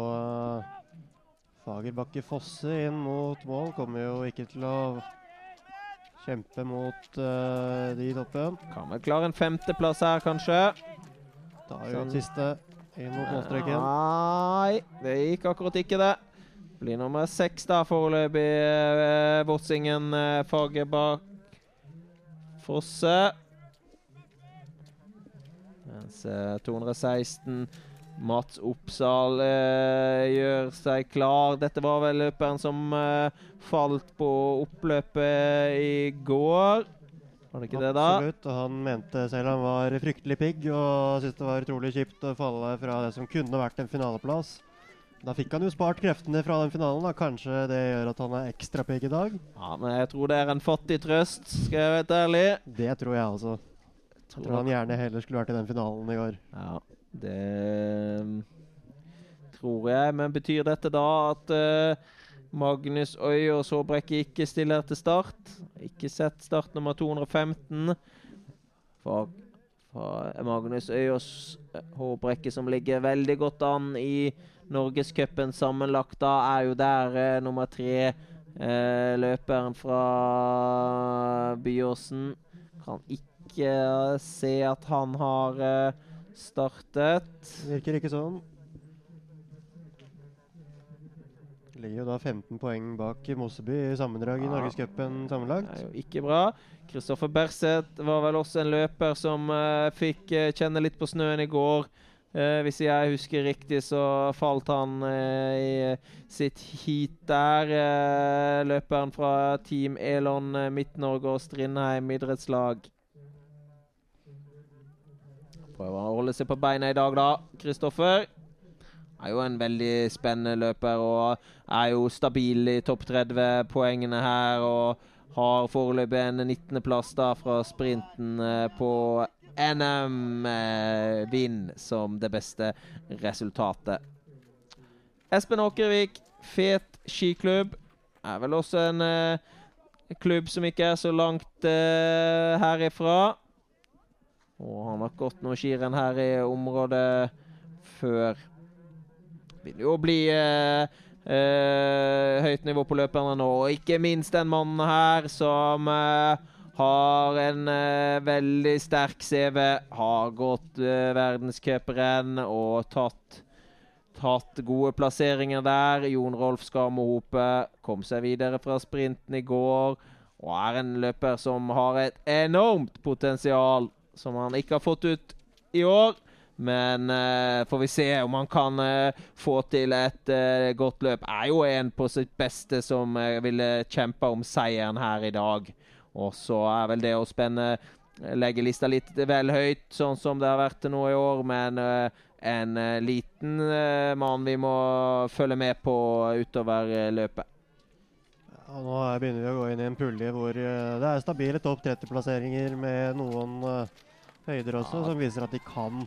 Fagerbakke Fosse inn mot mål. Kommer jo ikke til å kjempe mot uh, de i toppen. Kan vel klare en femteplass her, kanskje. Da er jo Sånn. den siste inn mot målstreken. Nei, det gikk akkurat ikke, det. Blir nummer seks da foreløpig, uh, Vossingen uh, Fagerbakk Fosse. Mens eh, 216 Mats Oppsal eh, gjør seg klar. Dette var vel løperen som eh, falt på oppløpet i går. Var det ikke det, da? Absolutt. Og han mente selv han var fryktelig pigg og syntes det var utrolig kjipt å falle fra det som kunne vært en finaleplass. Da fikk han jo spart kreftene fra den finalen. da. Kanskje det gjør at han er ekstra pigg i dag. Ja, men jeg tror det er en fattig trøst, skal jeg være ærlig. Det tror jeg også. Jeg tror han gjerne heller skulle vært i den finalen i går. Ja, det mm, tror jeg. Men betyr dette da at uh, Magnus Øy og Såbrekke ikke stiller til start? Ikke sett start nummer 215. For, for Magnus Øy og Håbrekke, som ligger veldig godt an i Norgescupen sammenlagt, da er jo der eh, nummer tre. Eh, løperen fra Byåsen kan ikke eh, se at han har eh, startet. Virker ikke sånn. Ligger jo da 15 poeng bak Mosseby i sammendrag i Norgescupen sammenlagt. Det er jo ikke bra. Kristoffer Berseth var vel også en løper som uh, fikk uh, kjenne litt på snøen i går. Uh, hvis jeg husker riktig, så falt han i sitt heat der. løperen fra Team Elon Midt-Norge og Strindheim idrettslag. Prøver å holde seg på beina i dag, da, Kristoffer. Er jo en veldig spennende løper og er jo stabil i topp 30 poengene her. Og har foreløpig en 19.-plass da fra sprinten eh, på NM-vinn som det beste resultatet. Espen Åkervik, fet skiklubb. Er vel også en eh, klubb som ikke er så langt uh, herifra. Og han har gått noen skirenn her i området før. Vil jo bli eh, eh, høyt nivå på løperne nå. Og ikke minst den mannen her som eh, har en eh, veldig sterk CV. Har gått eh, verdenscuprenn og tatt, tatt gode plasseringer der. Jon Rolf Skamohope kom seg videre fra sprinten i går. Og er en løper som har et enormt potensial, som han ikke har fått ut i år. Men uh, får vi se om han kan uh, få til et uh, godt løp. Er jo en på sitt beste som ville kjempe om seieren her i dag. Og så er vel det å spenne Legge lista litt vel høyt, sånn som det har vært nå i år. Men en liten mann vi må følge med på utover løpet. Ja, nå er- begynner vi å gå inn i en pulje hvor eh, det er stabile topp 30-plasseringer med noen eh, høyder også, Ja. som viser at de kan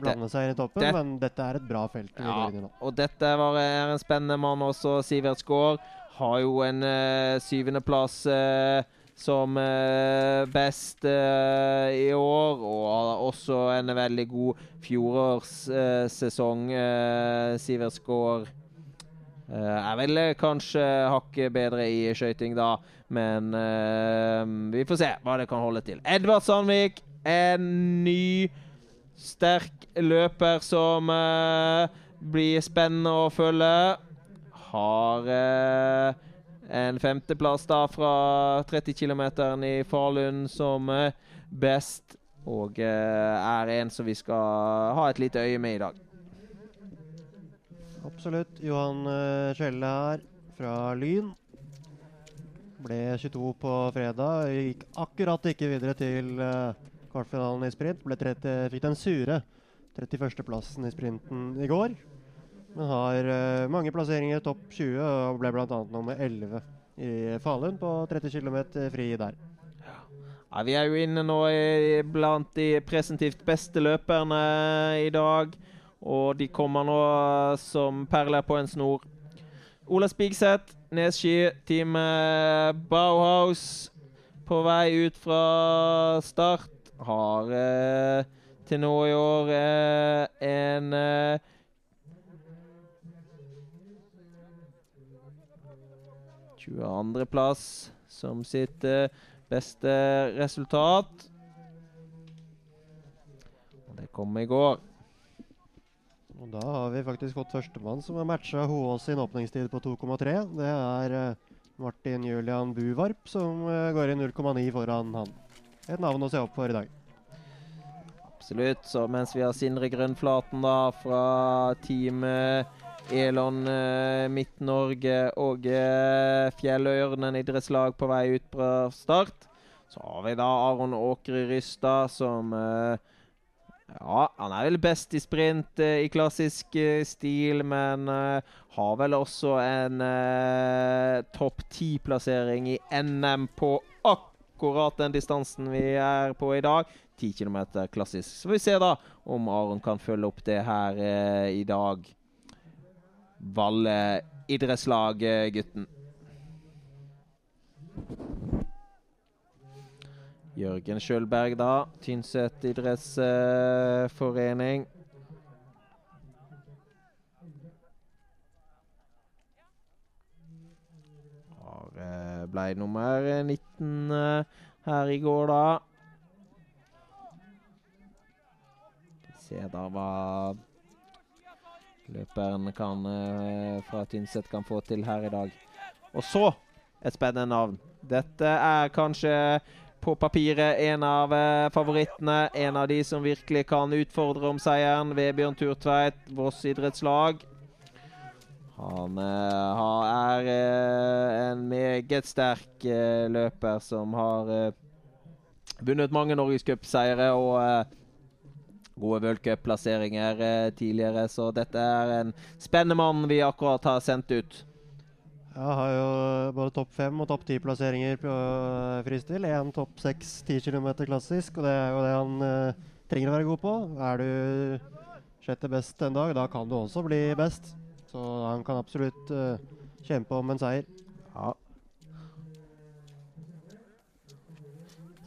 blande seg inn i toppen. det- men dette er et bra felt Ja, og dette var, er en spennende mann også. Sivert Skaar har jo en uh, syvendeplass uh, som eh, best eh, i år, og har også en veldig god fjorårssesong. Eh, Sivert Skaar er vel kanskje hakket bedre i skøyting da, men vi får se hva det kan holde til. Edvard Sandvik, en ny sterk løper som blir spennende å følge. Har en femteplass da fra 30 km i Falun som eh, best. Og eh, er en som vi skal ha et lite øye med i dag. Absolutt. Johan eh, her, fra Lyn. Ble 22 på fredag. Gikk akkurat ikke videre til kvartfinalen i sprint. Ble 30, fikk den sure 31.-plassen i sprinten i går. Men har mange plasseringer i topp 20 og ble bl.a. nummer 11 i Falun på 30 km fri der. Ja, vi er jo inne nå i, blant de presentivt beste løperne i dag. Og de kommer nå som perler på en snor. Ola Spigseth, Nesky, Team Bauhaus på vei ut fra start. Har eh, til nå i år eh, en eh, 22.-plass som sitt eh, beste resultat. Og det kom i går. Og Da har vi faktisk fått førstemann som har matcha Hoås sin åpningstid på 2,3. Det er uh, Martin Julian Buvarp som uh, går i 0,9 foran han. Et navn å se opp for i dag. Absolutt. Så mens vi har Sindre Grønnflaten da fra teamet Elon eh, Midt-Norge og eh, Fjellørnen idrettslag på vei ut fra start. Så har vi da Aron Åkre Rystad som eh, Ja, han er vel best i sprint eh, i klassisk eh, stil, men eh, har vel også en topp ti-plassering i NM på akkurat den distansen vi er på i dag. 10 km klassisk. Så vi ser da om Aron kan følge opp det her i dag. Valle idrettslag-gutten. Jørgen Sjølberg, da. Tynset idrettsforening. Uh, ble nummer 19 uh, her i går, da. Se da hva løperen kan, uh, fra Tynset kan få til her i dag. Og så et spennende navn. Dette er kanskje på papiret en av uh, favorittene. En av de som virkelig kan utfordre om seieren. Vebjørn Turtveit, Voss idrettslag. Han uh, er en meget sterk løper som har vunnet mange norgescupseiere og gode worldcupplasseringer eh, tidligere. Så dette er en spennende mann vi akkurat har sendt ut. Jeg har jo både topp fem og topp ti plasseringer på uh, fristil. Én topp seks 10 km klassisk, og det er jo det han uh, trenger å være god på. Er du sjette best en dag, da kan du også bli best. Så han kan absolutt uh, kjempe om en seier. Ja,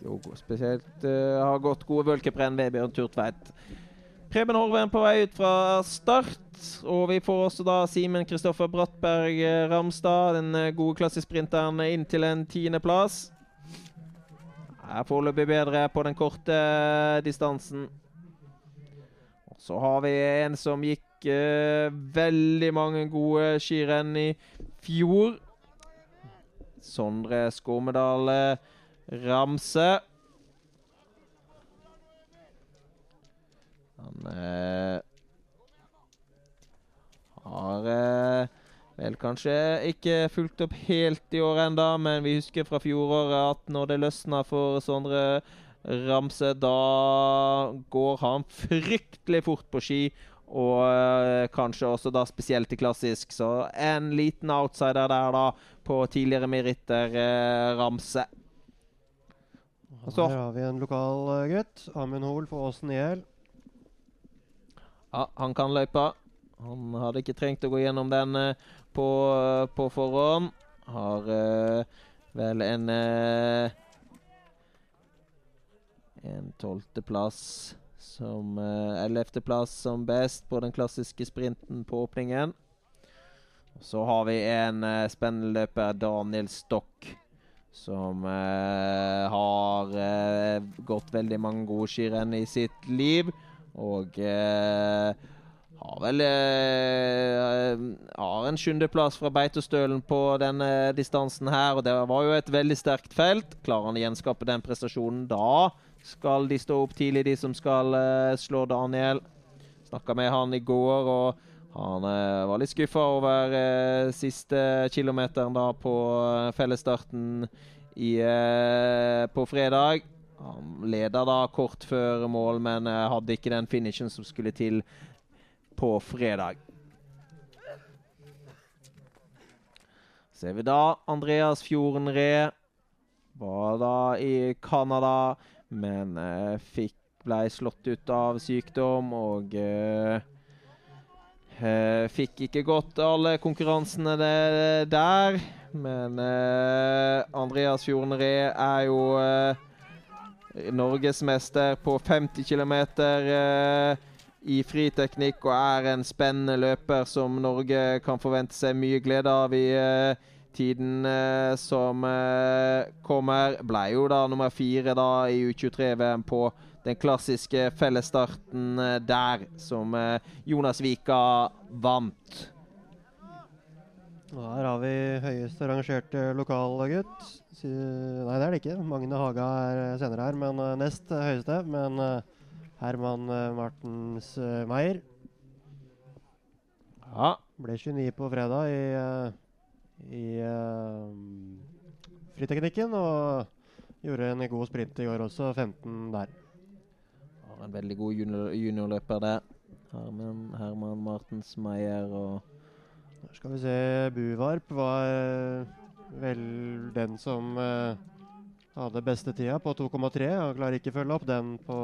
jo spesielt uh, har gått gode vølkeprenn ved Bjørn Turtveit. Preben Horven på vei ut fra start. Og vi får også da Simen Kristoffer Brattberg eh, Ramstad, den eh, gode klassesprinteren, inn til en tiendeplass. Er foreløpig bedre på den korte distansen. Og så har vi en som gikk uh, veldig mange gode skirenn i fjor. Sondre Skormedal. Uh, Ramse. Han eh, har eh, vel kanskje ikke fulgt opp helt i år enda, men vi husker fra fjoråret at når det løsner for Sondre Ramse, da går han fryktelig fort på ski. Og øh, kanskje også da spesielt i klassisk. Så en liten outsider der, da, på tidligere meritter, øh, Ramse. Så. Her har vi en lokal gutt. Amund Hoel for Åsen IL. Ja, han kan løypa. Han hadde ikke trengt å gå gjennom den uh, på, uh, på, forhånd. Har vel en uh, En tolvteplass som Ellevteplass uh, som best på den klassiske sprinten på åpningen. Så har vi en eh, spennende løper, Daniel Stokk, som eh, har eh, gått veldig mange gode skirenn i sitt liv. Og eh, har vel eh, Har en sjuendeplass fra Beitostølen på denne distansen her. Og det var jo et veldig sterkt felt. Klarer han å gjenskape den prestasjonen da, skal de stå opp tidlig, de som skal eh, slå Daniel. Snakka med han i går, og han var litt skuffa over siste kilometeren da på fellesstarten i, på fredag. Han leda da kort før mål, men eh, hadde ikke den finishen som skulle til på fredag. Ser vi da Andreas Fjorden Re. Var da i Canada, men eh, fikk ble slått ut av sykdom og eh, fikk ikke gått alle konkurransene der. Men eh, Andreas Fjorden Re er jo norgesmester på 50 km i friteknikk og er en spennende løper som Norge kan forvente seg mye glede av i eh, tiden eh, som eh, kommer. Ble jo da nummer fire da i U23-VM på den klassiske fellesstarten eh, der, som eh, Jonas Vika vant. Og Her har vi høyest rangerte lokalgutt. Nei, det er det ikke. Magne Haga er eh, senere her, men eh, nest høyeste. Men eh, Herman Martens Meyer Ja, ble 29 på fredag i, i friteknikken. Og gjorde en god sprint i går også, 15 der. har en veldig god junior, juniorløper det. Herman, Herman Martens Meyer og Her skal vi se. Buvarp var vel den som uh, hadde beste tida på 2,3. Han klarer ikke å følge opp den på,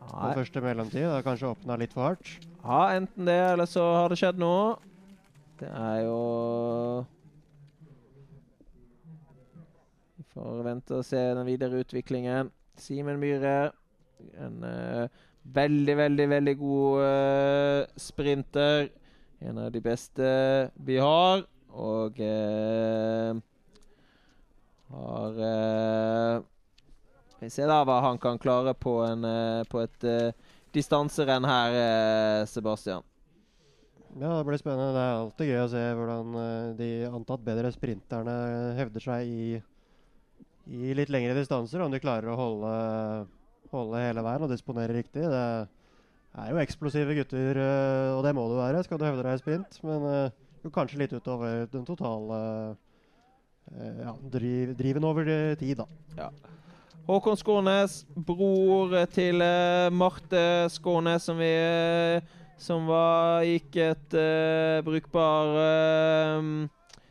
på første mellomtid. Det har kanskje åpna litt for hardt. Ja, enten det, eller så har det skjedd noe. Det er jo Vi får vente og se den videre utviklingen. Simen Myhre, en uh, veldig, veldig, veldig god uh, sprinter. En av de beste vi har. Og eh, har eh, Vi ser da hva han kan klare på, en, eh, på et distanserenn her, Sebastian. Ja, det blir spennende. Det er alltid gøy å se hvordan de antatt bedre sprinterne hevder seg i, i litt lengre distanser. Om de klarer å holde, holde hele veien og disponere riktig. Det er jo eksplosive gutter, og det må du være skal du hevde deg i sprint. Men eh, kanskje litt utover den totale eh, ja, driv, driven over eh, tid, da. Håkon Skånes, bror til eh, Marte Skånes, som vi eh, Som var, gikk et uh, brukbar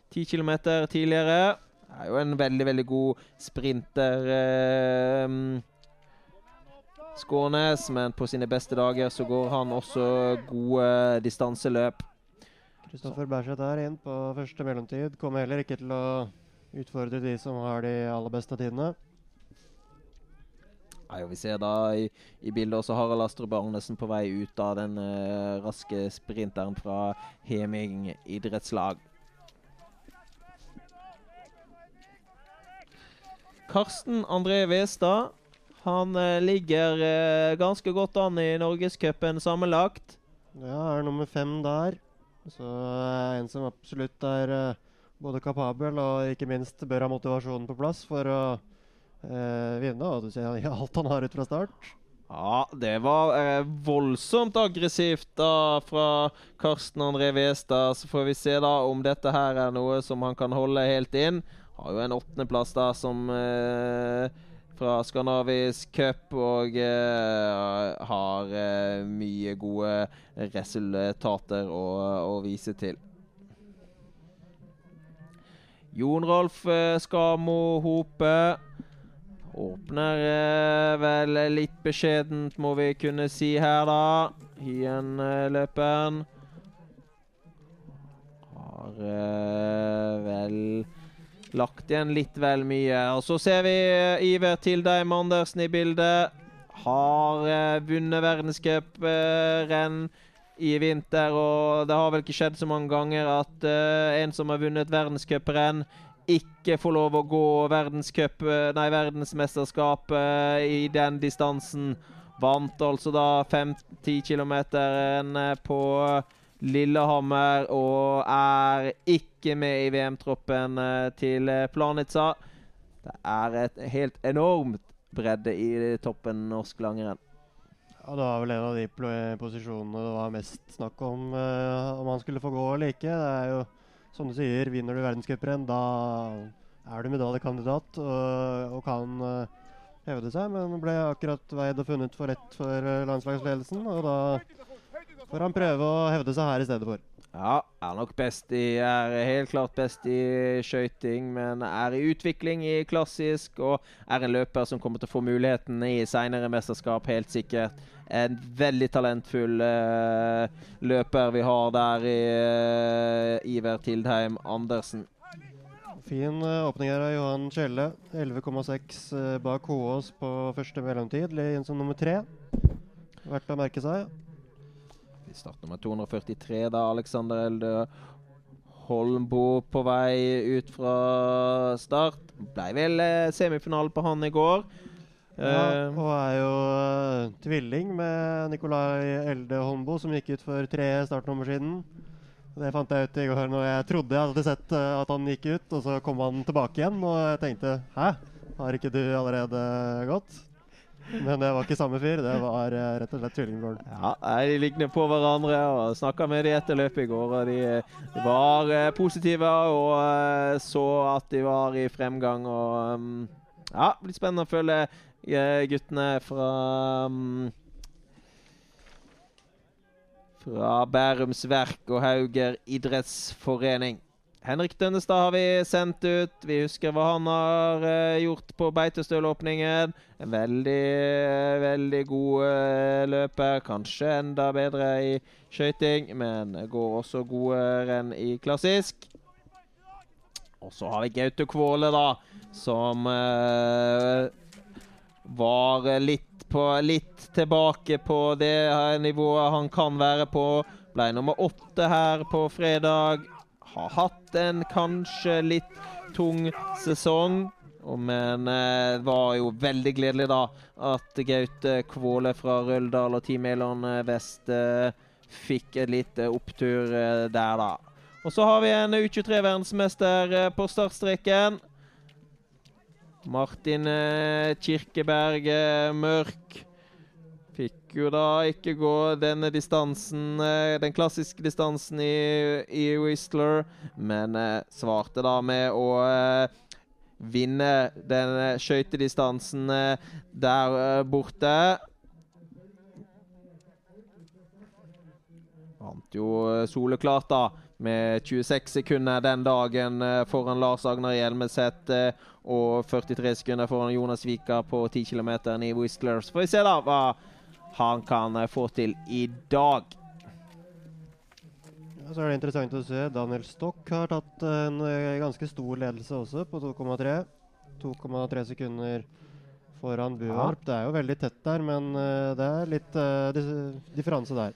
ti kilometer tidligere. Er jo en veldig, veldig god sprinter. Uh, Skånes, men på sine beste dager så går han også gode distanseløp. Kristoffer Berseth er inn på første mellomtid. Kommer heller ikke til å utfordre de som har de aller beste tidene. Nei, og Vi ser da i, i bildet også Harald Astrup Arnesen på vei ut av den uh, raske sprinteren fra Heming idrettslag. Karsten André Westad. Han uh, ligger uh, ganske godt an i Norgescupen sammenlagt. Ja, er nummer fem der. Så er en som absolutt er eh, både kapabel og ikke minst bør ha motivasjonen på plass for å eh, vinne. Og du ser alt han har ut fra start. Ja, det var eh, voldsomt aggressivt da fra Karsten André Westad. Så får vi se da om dette her er noe som han kan holde helt inn. Har jo en åttendeplass da som eh, fra Skandinavisk cup og eh, har eh, mye gode resultater å, å vise til. Jon Rolf eh, Skamo Hope åpner vel litt beskjedent, må vi kunne si her, da. Hyen-løperen har vel lagt igjen litt vel mye. Og så ser vi Iver Tildeim Andersen i bildet. Har eh, vunnet verdenscuprenn i vinter, og det har vel ikke skjedd så mange ganger at eh, en som har vunnet verdenscuprenn, ikke får lov å gå verdenscup, nei, verdensmesterskapet i den distansen. Vant altså da 5-10 km på Lillehammer og er ikke med i VM-troppen eh, til eh, Planica. Det er et helt enormt bredde i toppen norsk langrenn. Ja, Det var vel en av de posisjonene det var mest snakk om uh, om han skulle få gå eller ikke. Det er jo som du sier, vinner du verdenscuprenn, da er du medaljekandidat og, og kan uh, hevde seg. Men ble akkurat veid og funnet for rett for landslagsledelsen, og da får han prøve å hevde seg her i stedet for. Ja, er nok best i Er helt klart best i skøyting, men er i utvikling i klassisk og er en løper som kommer til å få muligheten i seinere mesterskap, helt sikkert. En veldig talentfull uh, løper vi har der i uh, Iver Tildheim Andersen. Fin uh, åpning her av Johan Kjelle. 11,6 bak Håås på første mellomtid. Inn som nummer tre. Verdt å merke seg. Startnummer 243, da. Alexander Elde Holmbo på vei ut fra start. Ble vel eh, semifinale på han i går. Ja, uh, og er jo uh, tvilling med Nikolai Elde Holmbo, som gikk ut for tre startnummer siden. Det fant jeg ut i går når jeg trodde jeg hadde sett uh, at han gikk ut, og så kom han tilbake igjen. Og jeg tenkte hæ, har ikke du allerede gått? Men det var ikke samme fyr. Det var uh, rett og slett tvillingbroren. Ja, De ligner på hverandre. og Snakka med de etter løpet i går. og De, var uh, positive og uh, så at de var i fremgang. og um, Ja, det blir spennende å følge guttene fra um, fra Bærums Verk og Hauger idrettsforening. Henrik Dønnestad har vi sendt ut. Vi husker hva han har uh, gjort på Beitostølåpningen. En veldig, uh, veldig god uh, løper. Kanskje enda bedre i skøyting, men går også gode renn i klassisk. Og så har vi Gaute Kvåle, da, som var litt, på, litt tilbake på det nivået han kan være på. Ble nummer åtte her på fredag har hatt en kanskje litt tung sesong. Men det eh, var jo veldig gledelig da at Gaute Kvåle fra Røldal og Team Elon Vest eh, fikk et lite opptur eh, der, da. Og så har vi en U23-verdensmester på startstreken. Martin Kirkeberg Mørk jo da ikke gå denne distansen, eh, den klassiske distansen i, i Whistler, men eh, svarte da med å eh, vinne den skøytedistansen der borte. Vant jo soleklart, da, med 26 sekunder den dagen foran Lars Agner Hjelmeset og 43 sekunder foran Jonas Vika på 10 km i Whistler. Så får vi se da hva han kan eh, få til i dag. Ja, så er det interessant å se. Daniel Stokk har tatt en eh, ganske stor ledelse også, på 2,3. 2,3 sekunder foran Buarp. Ja. Det er jo veldig tett der, men det er litt differanse der.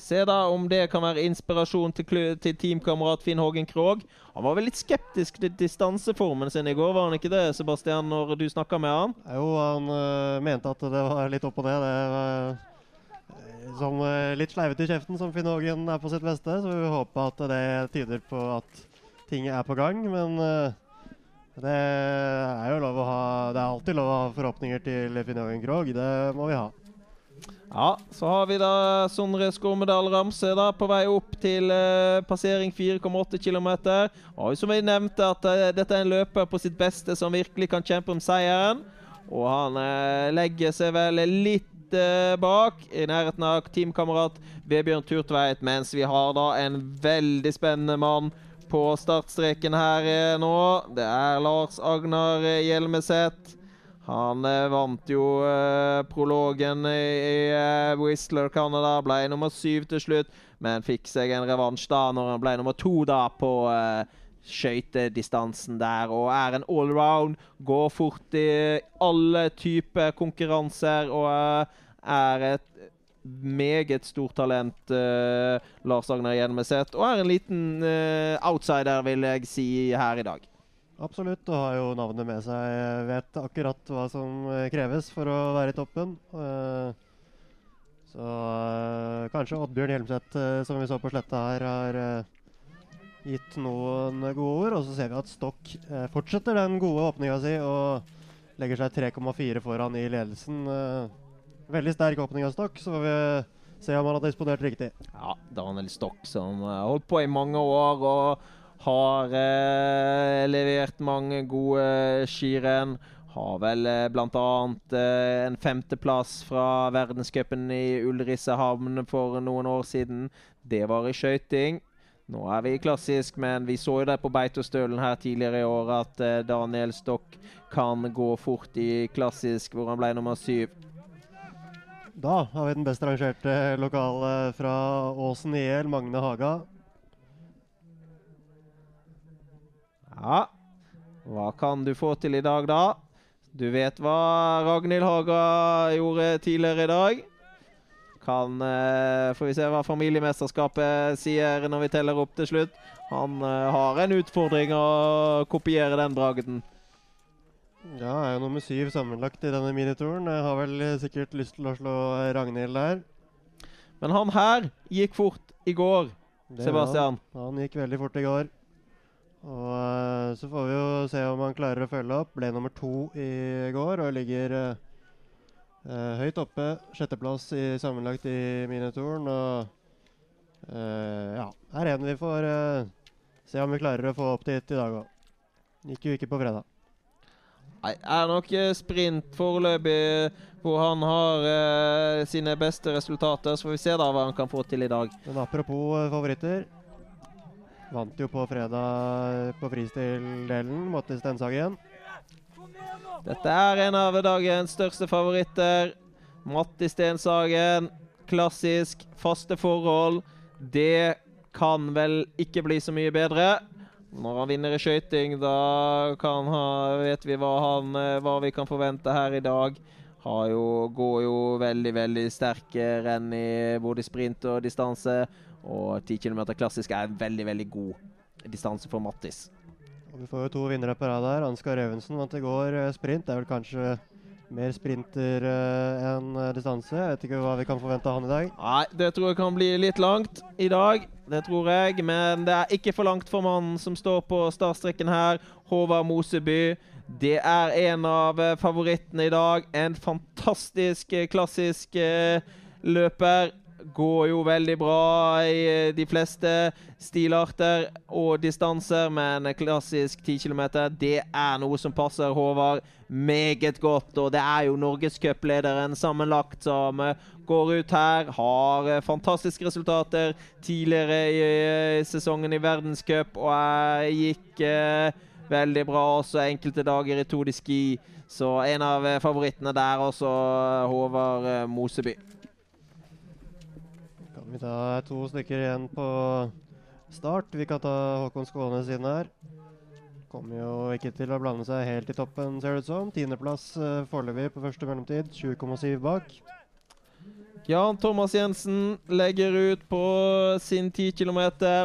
Se da om det kan være inspirasjon til, til teamkamerat Finn Hågen Krogh. Han var vel litt skeptisk til distanseformen sin i går, var han ikke det, Sebastian, når du snakka med han? Jo, han uh, mente at det var litt opp og ned. Det var uh, som uh, litt sleivete i kjeften, som Finn Hågen er på sitt beste. Så vi håper at det tyder på at ting er på gang. Men det er jo lov å ha Det er alltid lov å ha forhåpninger til Finn Hågen Krogh. Det må vi ha. Ja, så har vi da Sondre Skormedal Ramse da på vei opp til uh, passering 4,8 km. Og som vi nevnte, at uh, dette er en løper på sitt beste som virkelig kan kjempe om seieren. Og han uh, legger seg vel litt bak, i nærheten av teamkamerat Vebjørn Turtveit, mens vi har da en veldig spennende mann på startstreken her nå. Det er Lars Agnar Hjelmeset. Han eh, vant jo eh, prologen i, eh, Whistler Canada, ble nummer syv til slutt, men fikk seg en revansj da når han ble nummer to da på skøytedistansen der og er en allround. Går fort i alle typer konkurranser og er et meget stort talent, uh, Lars Agner Hjelmeset. Og er en liten uh, outsider, vil jeg si, her i dag. Absolutt, og har jo navnet med seg. Vet akkurat hva som kreves for å være i toppen. Uh, så kanskje Oddbjørn Hjelmseth, som vi så på sletta her, har gitt noen gode ord. Og så ser vi at Stokk fortsetter den gode åpninga si og legger seg 3,4 foran i ledelsen. Veldig sterk åpning av Stokk, så får vi se om han har disponert riktig. Ja, Daniel Stokk som har holdt på i mange år og har eh, levert mange gode skirenn. Har vel eh, bl.a. Eh, en femteplass fra verdenscupen i Ulrissehamn for noen år siden. Det var i skøyting. Nå er vi klassisk, men vi så jo det på Beitostølen her tidligere i år at eh, Daniel Stokk kan gå fort i klassisk, hvor han ble nummer syv. Da har vi den best rangerte lokale fra Åsen IL, Magne Haga. Ja, hva kan du få til i dag, da? Du vet hva Ragnhild Haga gjorde tidligere i dag. Kan uh, Får vi se hva familiemesterskapet sier når vi teller opp til slutt. Han uh, har en utfordring å kopiere den bragden. Ja, er jo nummer syv sammenlagt i denne minituren. Jeg har vel sikkert lyst til å slå Ragnhild der. Men han her gikk fort i går, det Sebastian. Han. han gikk veldig fort i går. Og uh, så får vi jo se om han klarer å følge opp. Ble nummer to i går og ligger uh, høyt oppe. Sjetteplass i sammenlagt i minituren. Og uh, ja, her er en vi får se om vi klarer å få opp dit i dag òg. Gikk jo ikke på fredag. Nei, er nok eh, sprint foreløpig hvor han har eh, sine beste resultater. Så får vi se da hva han kan få til i dag. Men apropos eh, favoritter. Vant jo på fredag på freestyle-delen. mot Stenshagen. Dette er en av dagens største favoritter. Matti Stenshagen. Klassisk, faste forhold. Det kan vel ikke bli så mye bedre. Når han vinner i skøyting, da ha, vet vi hva, han, hva, vi kan forvente her i dag. Jo, går jo veldig veldig sterke renn i både sprint og distanse. Og 10 km klassisk er en veldig veldig god distanse for Mattis. Og vi får jo to vinnere på rad her. Ansgar Evensen vant i går eh, sprint. Det er vel kanskje mer sprinter uh, enn distanse. Jeg vet ikke hva vi kan forvente av han i dag. Nei, det tror jeg kan bli litt langt i dag. Det tror jeg. Men det er ikke for langt for mannen som står på startstreken her. Håvard Moseby. Det er en av eh, favorittene i dag. En fantastisk klassisk klassisk løper går jo veldig bra i eh, de fleste stilarter og distanser, men klassisk 10 km det er noe som passer Håvard meget godt. Og det er jo norgescuplederen sammenlagt som eh, går ut her. Har eh, fantastiske resultater tidligere i sesongen i verdenscup og gikk veldig bra også enkelte dager i Tour de Ski. Så en av favorittene der også, Håvard Moseby. Vi tar to stykker igjen på start. Vi kan ta Håkon Skånes inn her. Kommer jo ikke til å blande seg helt i toppen, ser det ut som. Tiendeplass uh, foreløpig på første mellomtid. 20,7 bak. Jan Thomas Jensen legger ut på sin 10 km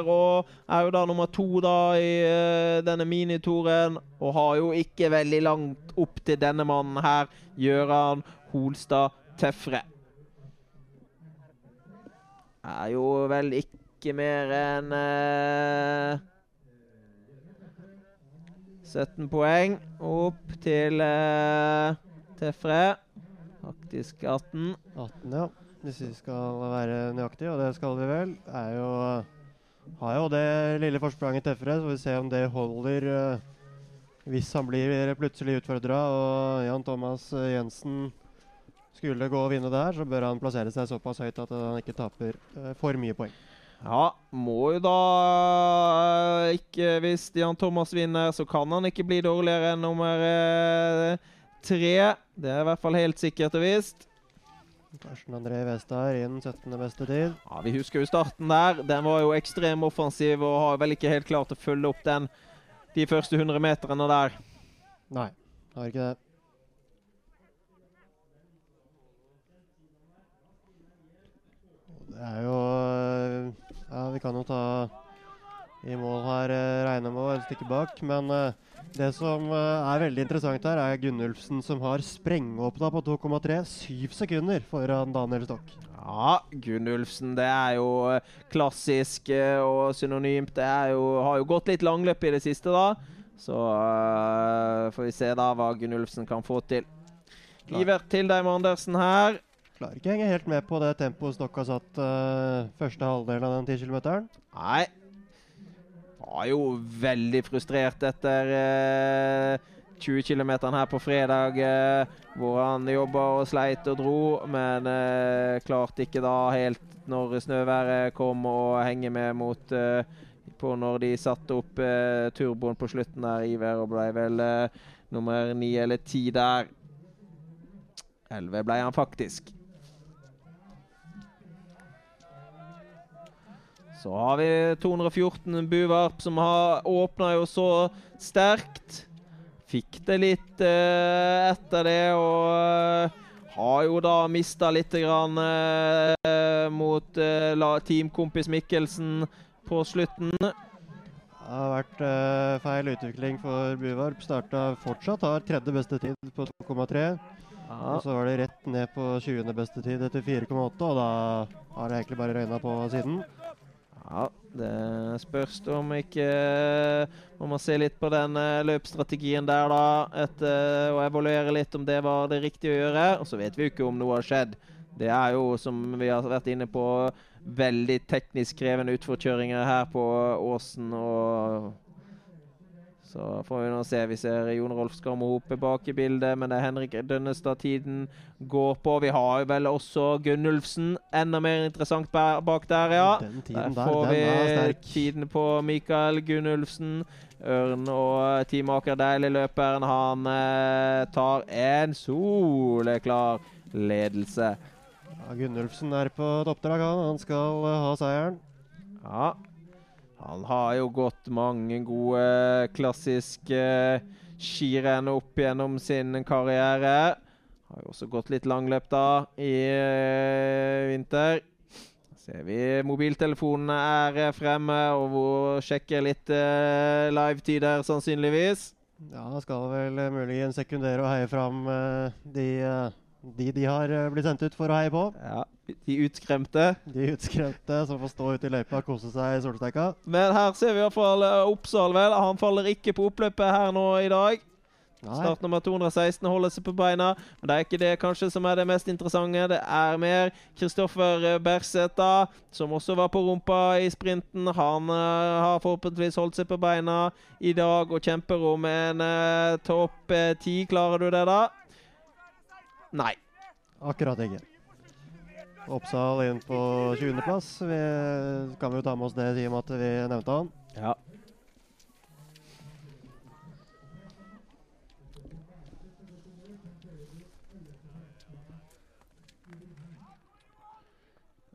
og er jo da nummer to da i uh, denne minitoren. Og har jo ikke veldig langt opp til denne mannen her, Gøran Holstad Tøfre er jo vel ikke mer enn eh, 17 poeng opp til uh, Tefre. Faktisk 18. 18, ja. Hvis vi skal være nøyaktige, og det skal vi vel, er jo har jo det lille forspranget Tefre, så vi ser om det holder uh, hvis han blir plutselig utfordra. Og Jan Thomas Jensen skulle gå og vinne der, så bør han plassere seg såpass høyt at han ikke taper uh, for mye poeng. Ja, må jo da eh, ikke Hvis Jan Thomas vinner, så kan han ikke bli dårligere enn nummer uh, tre. Det er i hvert fall helt sikkert og visst. Karsten André Westad inn 17. beste tid. Ja, Vi husker jo starten der. Den var jo ekstrem offensiv og har vel ikke helt klart å følge opp den de første 100 meterne der. Nei, har ikke det. Det er jo eh, Ja, vi kan jo ta i mål her, eh, regne med et stykke bak. Men eh, det som er veldig interessant her, er Gunnulfsen som har sprengåpna på 2,3. Syv sekunder foran Daniel Stokk. Ja, Gunnulfsen, det er jo klassisk og synonymt. Det jo, har jo gått litt langløp i det siste, da. Så uh, får vi se da hva Gunnulfsen kan få til. Iver Tildheim Andersen her. Klarer ikke henge helt med på det tempoet har satt uh, første halvdelen av den 10 km. Nei. Var jo veldig frustrert etter uh, 20 km her på fredag, uh, hvor han jobba og sleit og dro, men klarte ikke da helt når snøværet kom å henge med mot på når de satte opp turboen på slutten der, Iver, og ble vel nummer ni eller ti der. Elleve ble han faktisk. Så har vi 214 Buvarp, som har åpna jo så sterkt. Fikk det litt eh, etter det, og eh, har jo da mista litt grann, eh, mot teamkompis Mikkelsen på slutten. Det har vært feil utvikling for Buvarp. Starta fortsatt, har tredje beste tid på 2,3. Ja. Og så var det rett ned på 20. beste tid etter 4,8, og da har det egentlig bare røyna på siden. Ja, det spørs om ikke Man må se litt på den uh, løpsstrategien der, da. Etter, å og evaluere litt om det var det riktige å gjøre. Og så vet vi jo ikke om noe har skjedd. Det er jo, som vi har vært inne på, veldig teknisk krevende utforkjøringer her på Åsen. og så får vi nå se. Vi ser Jon Rolf Skarmohope bak i bildet, men det er Henrik Dønnestad tiden går på. Vi har jo vel også Gunnulfsen. Enda mer interessant bak der, ja. Der får vi tiden på Mikael Gunnulfsen. Ørn og teamaker Deilig-løperen, han eh, tar en soleklar ledelse. Ja, Gunnulfsen er på et oppdrag, han. Han skal uh, ha seieren. Ja, han har jo gått mange gode klassiske skirenn opp gjennom sin karriere. Har jo også gått litt langløp da i uh, vinter. Ser vi mobiltelefonene er eh, fremme og sjekker litt uh, livetider, sannsynligvis. Ja, skal vel muligens sekundere og heie fram de de de har uh, blitt sendt ut for å heie på. Ja, De utskremte. De utskremte som får stå ute i løypa og kose seg i solsteika. Men her ser vi iallfall hvert fall Oppsal, vel. Han faller ikke på oppløpet her nå i dag. Nei. Start nummer 216 holder seg på beina. Men det er ikke det kanskje som er det mest interessante. Det er mer Kristoffer eh, Berseta, som også var på rumpa i sprinten. Han uh, har forhåpentligvis holdt seg på beina i dag og kjemper om en uh, topp ti. Klarer du det, da? Nei. Akkurat ikke. Oppsal inn på 20.-plass. Vi kan vi jo ta med oss det i og med at vi nevnte han. Ja.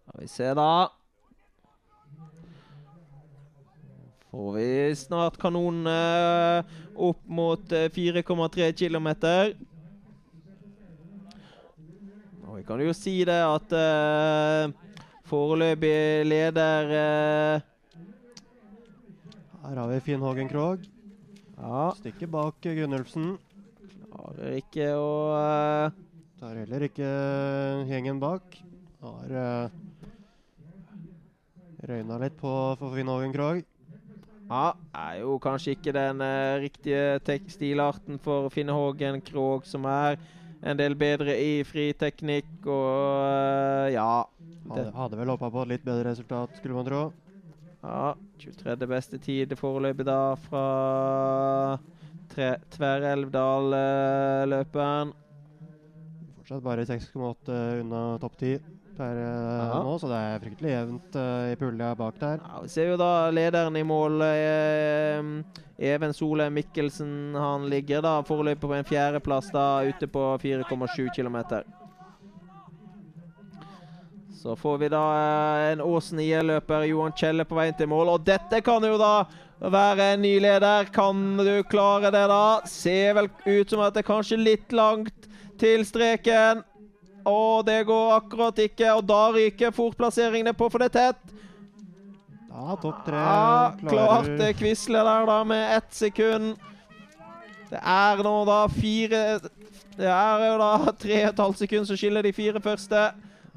Skal vi se, da. Får vi snart kanonene opp mot 4,3 eh, km. Vi kan jo si det at uh, foreløpig leder uh, Her har vi Finn Hågen Krogh. Ja. Stykket bak Gunnulfsen. Klarer ikke å uh, Tar heller ikke gjengen bak. Har uh, røyna litt på for Finn Hågen Krogh. Ja, er jo kanskje ikke den uh, riktige tekstilarten for Finn Hågen Krogh som er en del bedre i friteknikk og uh, ja. Hadde, hadde vel håpa på et litt bedre resultat, skulle man tro. Ja. 23. beste tid foreløpig da fra Tverrelvdal-løperen. Fortsatt bare 6,8 unna topp 10 per uh, nå, så det er fryktelig jevnt uh, i pulja bak der. Ja, vi ser jo da lederen i mål. Uh, Even Sole Mikkelsen han ligger da foreløpig på en fjerdeplass ute på 4,7 km. Så får vi da eh, en Åsen IL-løper, Johan Kjelle, på veien til mål. Og dette kan jo da være en ny leder. Kan du klare det, da? Ser vel ut som at det er kanskje litt langt til streken. Og det går akkurat ikke, og da ryker fortplasseringene på, for det er tett. Ja, topp tre. Ja, klarte Quisle der, da, med ett sekund. Det er nå da fire Det er jo da tre og et halvt sekund som skiller de fire første.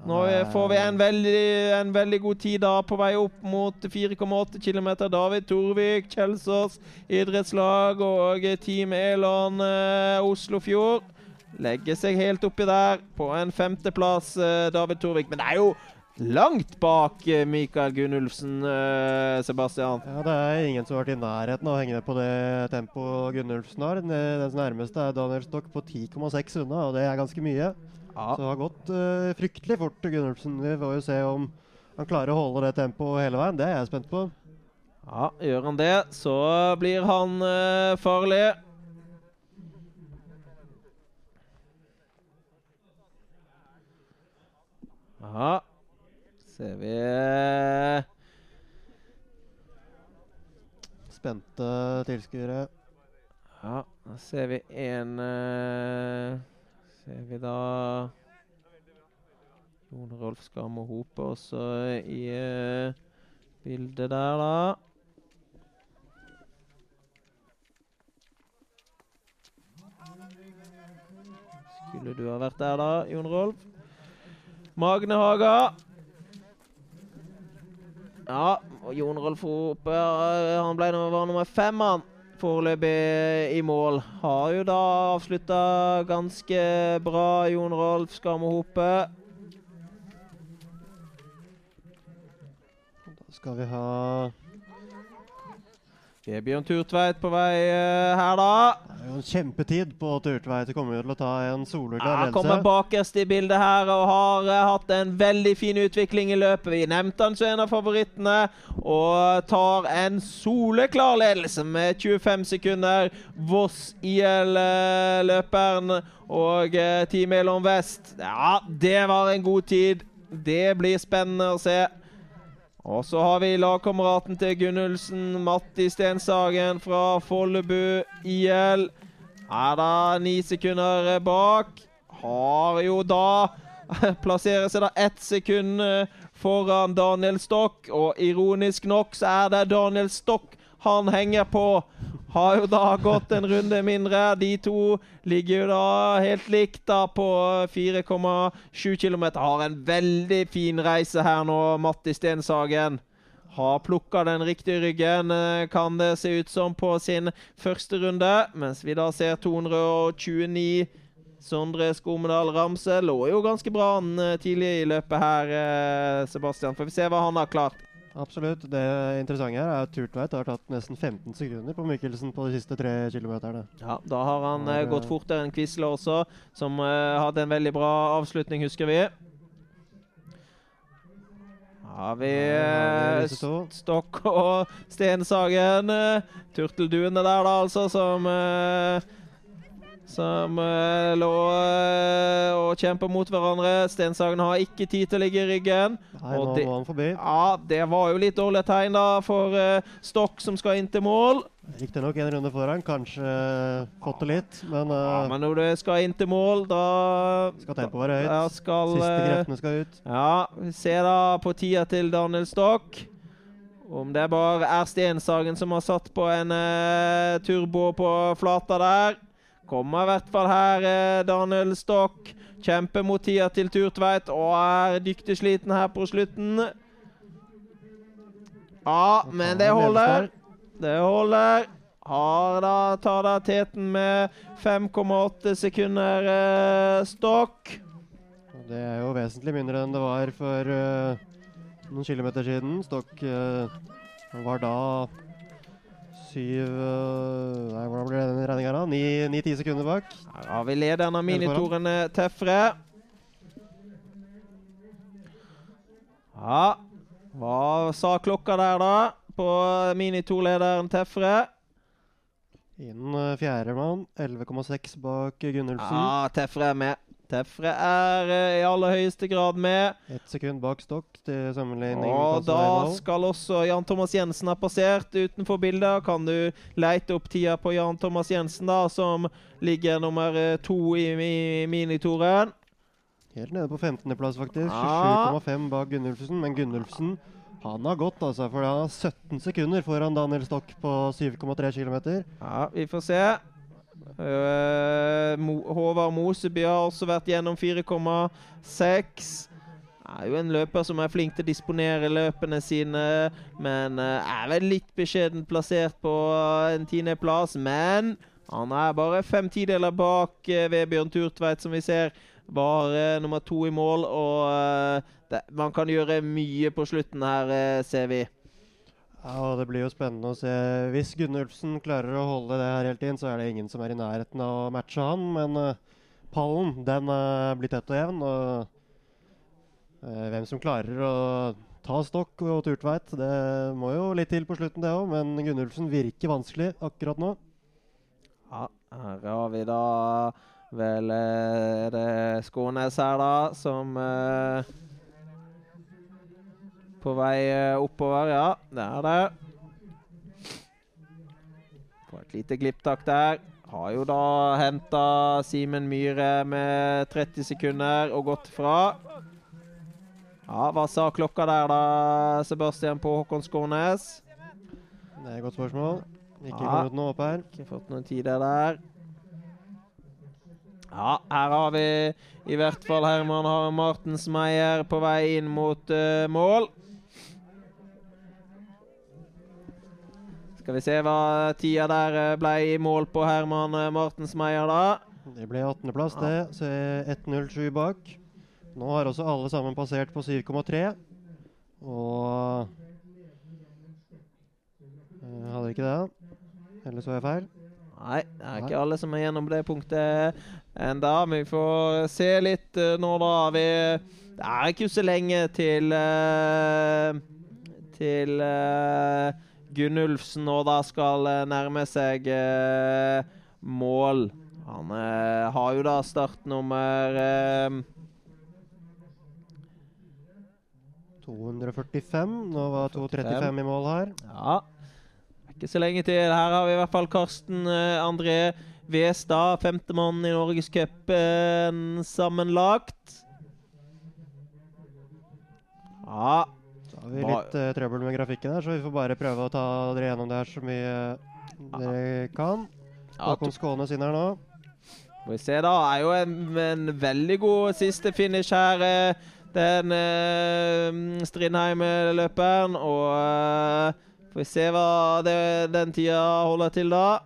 Nå får vi en veldig, en veldig god tid da på vei opp mot 4,8 km. David Torvik, Kjelsås idrettslag og Team Elon eh, Oslofjord legger seg helt oppi der på en femteplass, eh, David Torvik. Men det er jo langt bak eh, Mikael Gunnulfsen, eh, Sebastian. Ja, Det er ingen som har vært i nærheten av å henge ned på det tempoet Gunnulfsen har. Den nærmeste er Daniel Stokk på 10,6 unna, og det er ganske mye. Ja. Så det har gått uh, fryktelig fort Gunnulfsen. Vi får jo se om han klarer å holde det tempoet hele veien. Det er jeg spent på. Ja, gjør han det, så blir han uh, farlig. Ja, ser vi Spente tilskuere. Ja, da ser vi en uh, Ser vi da Jon Rolf Skam og Hope også i uh, bildet der, da. Skulle du ha vært der, da, Jon Rolf? Magne Haga. Ja, og Jon Rolf Hope eh, han ble, nummer- nummer fem, han. Foreløpig i mål. Har jo da avslutta ganske bra, Jon Rolf Skam og Hope. Da skal vi ha Vebjørn Turtveit på vei uh, her, da. Det er jo en kjempetid på Turtveit. Kommer jo til å ta en soleklar Ja, kommer ledelse. bakerst i bildet her og har uh, hatt en veldig fin utvikling i løpet. Vi nevnte han som en av favorittene og tar en soleklar ledelse med 25 sekunder. Voss IL-løperen og uh, Team Elon Vest. Ja, det var en god tid. Det blir spennende å se. Og så har vi lagkameraten til Gunnulsen, Matti Stenshagen fra Follebu IL. Er da ni sekunder bak. Har jo da Plasserer seg da ett sekund eh, foran Daniel Stokk. Og ironisk nok så er det Daniel Stokk han henger på. Har jo da gått en runde mindre. De to ligger jo da helt likt da på 4,7 km. Har en veldig fin reise her nå, Matti Stenshagen. Har plukka den riktige ryggen, eh, kan det se ut som, på sin første runde. Mens vi da ser 229 Sondre Skomedal Ramse lå jo ganske bra an eh, tidlig i løpet her, eh, Sebastian. Får vi se hva han har klart. Absolutt. Det interessante her er at Turtveit har tatt nesten 15 sekunder på Mikkelsen på de siste tre kilometerne. Ja, Da har han eh, gått fortere enn Quisle også, som uh, hadde en veldig bra avslutning, husker vi. Har vi to. Stokk og Stensagen. Uh, Turtelduene der, da, altså, som eh, Som eh, lå eh, og kjemper mot hverandre. Stenshagen har ikke tid til å ligge i ryggen. Nei, nå det- var han forbi. Ja, det var jo litt dårlig tegn da for eh, Stokk, som skal inn til mål. Riktignok en runde foran. Kanskje fått det litt, men, Ja, eh, men når du skal inn til mål, da skal tempoet være høyt. Ja, skal, Siste kreftene skal ut. Ja, vi ser da på tida til Daniel Stokk. Om det bare er Stenshagen som har satt på en uh, turbo på flata der. Kommer i hvert fall her eh, Daniel Stokk. Kjemper mot tida til Turtveit og er dyktig sliten her på slutten. Ja, men det holder. Det holder. Har da, tar da teten med 5,8 sekunder eh, Stokk. Det er jo vesentlig mindre enn det var for eh, noen kilometer siden. Stokk eh, var da syv eh, Nei, hvordan ble den regninga da? Ni-ti sekunder bak. Her har vi lederen av minitorene, Tefre. Ja, hva sa klokka der, da? På minitorlederen Tefre? Innen fjerde fjerdemann. 11,6 bak Gunnulfsen. Ja, Tefre er med. Tefre er eh, i aller høyeste grad med. Ett sekund bak stokk til sammenligning. Og da skal også Jan Thomas Jensen ha passert utenfor bildet. Kan du leite opp tida på Jan Thomas Jensen, da, som ligger nummer eh, to i, i minitoren? Helt nede på 15.-plass, faktisk. Ja. 27,5 bak Gunnulfsen. Men Gunnulfsen han har gått, altså, for han har 17 sekunder foran Daniel Stokk på 7,3 km. Ja, vi får se. Eh, Håvard Moseby har også vært gjennom 4,6. Er jo en løper som er flink til å disponere løpene sine, men eh, er vel litt beskjedent plassert på eh, en tiendeplass. Men han er bare fem tideler bak Vebjørn Turtveit, som vi ser var nummer to i mål. Og det, man kan gjøre mye på slutten her, ser vi. Ja, Det blir jo spennende å se. Hvis Gunnulfsen klarer å holde det her helt inn, så er det ingen som er i nærheten av å matche han. Men uh, pallen den er blitt tett og jevn. Og uh, hvem som klarer å ta stokk og Turtveit, det må jo litt til på slutten, det òg. Men Gunnulfsen virker vanskelig akkurat nå. Ja, her har vi da vel eh, Er det Skånes her, da, som På vei eh, oppover, ja. Det er det. Får et lite glipptak der. Har jo da henta Simen Myhre med 30 sekunder og gått fra. Ja, Hva sa klokka der, da, Sebastian, på Håkon Skånes? Det er et godt spørsmål. Ikke Ja. kommet noe opp her. Ikke fått noen tider der. Ja, her har vi i hvert fall Herman Har- Martensmeier på vei inn mot uh, mål. Skal vi se hva tida der eh, ble i mål på Herman Mortensmeier Martensmeier, da. Det ble 18.-plass, det. Så 1.07 bak. Nå har også alle sammen passert på 7,3. Og jeg Hadde ikke det? Eller så jeg feil? Nei, det er ikke alle som er gjennom det punktet enda, men vi får se litt eh, nå, da. Vi, det er ikke så lenge til eh, Til Gunnulfsen nå da skal eh, nærme seg eh, mål. Han eh, har jo da startnummer eh, 245. Nå var 235 i mål her. Ja. Ikke så lenge til. Her har vi i hvert fall Karsten eh, André Westad, femtemann i Norgescupen sammenlagt. Ja. Så har vi litt uh, trøbbel med grafikken her, så vi får bare prøve å ta dere gjennom det her så mye dere kan. ja Håkon Skånes inn her nå. Får vi se, da. Er jo en, en veldig god siste finish her. eh, Den uh, Strindheim-løperen. Og eh, får vi se hva det, den tida holder til, da.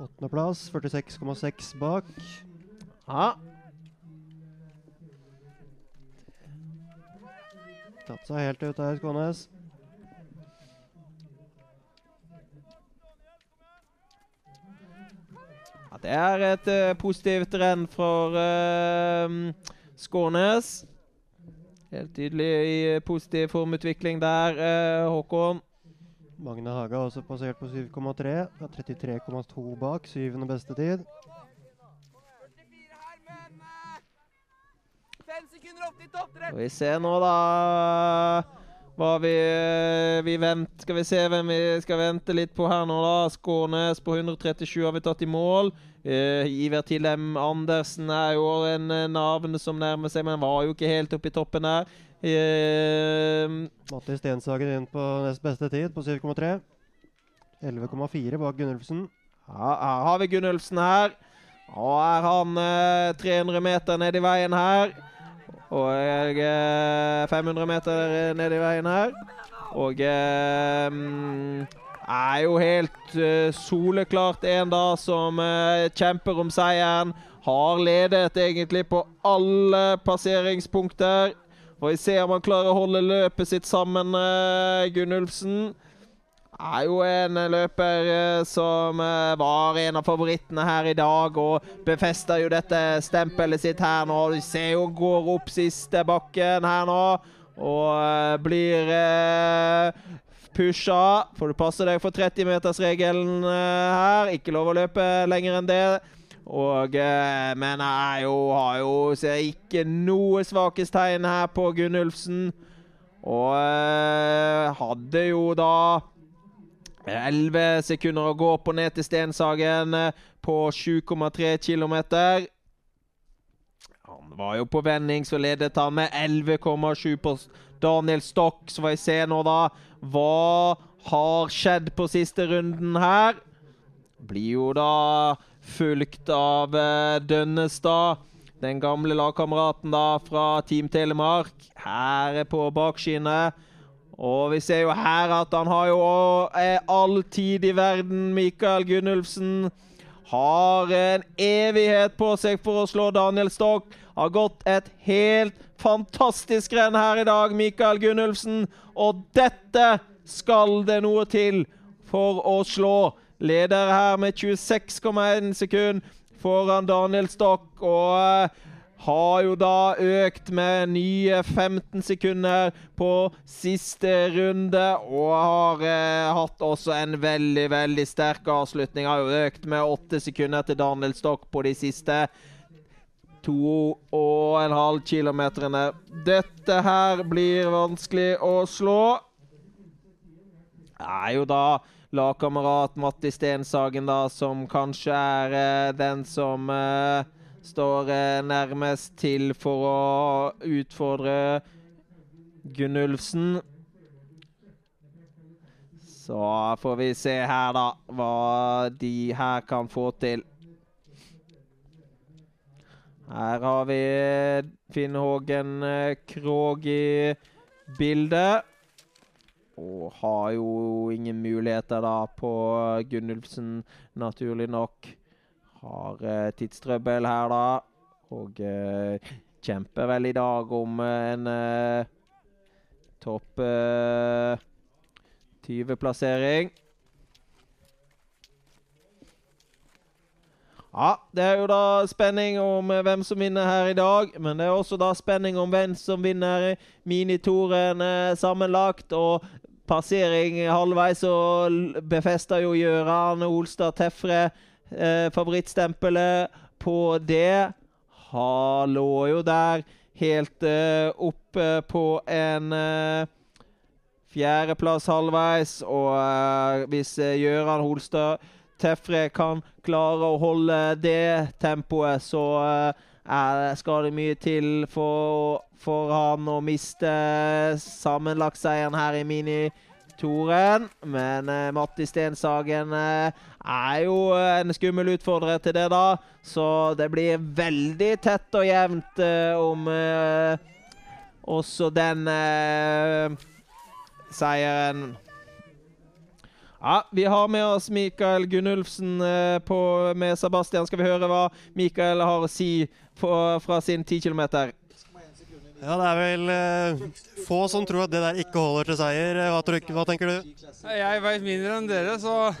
Åttendeplass. 46,6 bak. Ja. Tatt seg helt ut her, Skånes. Ja, det er et uh, positivt renn for uh, Skånes. Helt tydelig i positiv formutvikling der, eh, Håkon. Magne Haga også passert på 7,3. 33,2 bak. Syvende beste tid. 44 her, men eh, Fem sekunder opp til topp tre. Skal vi se nå, da hva vi, vi venter Skal vi se hvem vi skal vente litt på her nå, da. Skånes på 137 har vi tatt i mål. Uh, Iver Tilhem Andersen er jo en eh, navn som nærmer seg, men var jo ikke helt oppe i toppen her. Uh, Matti Stenshagen inn på nest beste tid på 7,3. 11,4 bak Gunnulfsen. Ja, her har vi Gunnulfsen her. Og er han uh, 300 meter ned i veien her. Og eh, 500 meter ned i veien her. Og mm, er jo helt uh, soleklart en da som uh, kjemper om seieren. Har ledet egentlig på alle passeringspunkter. Får vi se om han klarer å holde løpet sitt sammen, uh, Gunnulfsen er jo en løper eh, som eh, var en av favorittene her i dag, og befester jo dette stempelet sitt her nå. Du ser jo går opp siste bakken her nå, og eh, blir pusha. Får du passe deg for 30-metersregelen her. Ikke lov å løpe lenger enn det. Og, men jeg jo, har jo ser ikke noe svakhetstegn her på Gunnulfsen. Og hadde jo da 11 sekunder å gå opp og ned til Stenshagen eh, på 7,3 km. Han var jo på vending, så ledet han med 11,7 på Daniel Stokk. Så får vi se nå, da. Hva har skjedd på siste runden her? Blir jo da fulgt av eh, Dønnestad. Den gamle lagkameraten da fra Team Telemark. Her er på bakskinnet. Og vi ser jo her at han har jo all tid i verden, Mikael Gunnulfsen. Har en evighet på seg for å slå Daniel Stokk. Har gått et helt fantastisk renn her i dag, Mikael Gunnulfsen. Og dette skal det noe til for å slå. Leder her med 26,1 sekund foran Daniel Stokk. Og eh, har jo da økt med nye 15 sekunder på siste runde. Og har eh, hatt også en veldig, veldig sterk avslutning. Har jo økt med 8 sekunder til Daniel Stokk på de siste to og en halv kilometerne. Dette her blir vanskelig å slå. Det er jo da lagkamerat Matti Stenshagen da, som kanskje er eh, den som eh, står eh, nærmest til for å utfordre Gunnulfsen. Så får vi se her, da, hva de her kan få til. Her har vi Finn Hågen eh, Krog i bildet. Og har jo ingen muligheter da på Gunnulfsen, naturlig nok. Har eh, tidstrøbbel her, da. Og eh, kjemper vel i dag om eh, en eh, topp 20-plassering. Ja, det er jo da spenning om eh, hvem som vinner her i dag. Men det er også da spenning om hvem som vinner minitoren eh, sammenlagt. Og passering halvveis så befester jo Gjøran Olstad Tefre eh, favorittstempelet på det. Han lå jo der helt eh, oppe på en eh, fjerdeplass halvveis. Og eh, hvis eh, Gjøran Holstad Tefre kan klare å holde det tempoet, så uh, skal det mye til for, for han å miste sammenlagtseieren her i minitoren. Men eh, Matti Stenshagen eh, er jo en skummel utfordrer til det, da. Så det blir veldig tett og jevnt om også den seieren. Ja, Vi har med oss Mikael Gunnulfsen eh, på, med Sebastian. Skal vi høre hva Mikael har å si på, fra sin 10 km? Ja, det er vel eh, få som tror at det der ikke holder til seier. Hva, tror, hva tenker du? Jeg veit mindre enn dere, så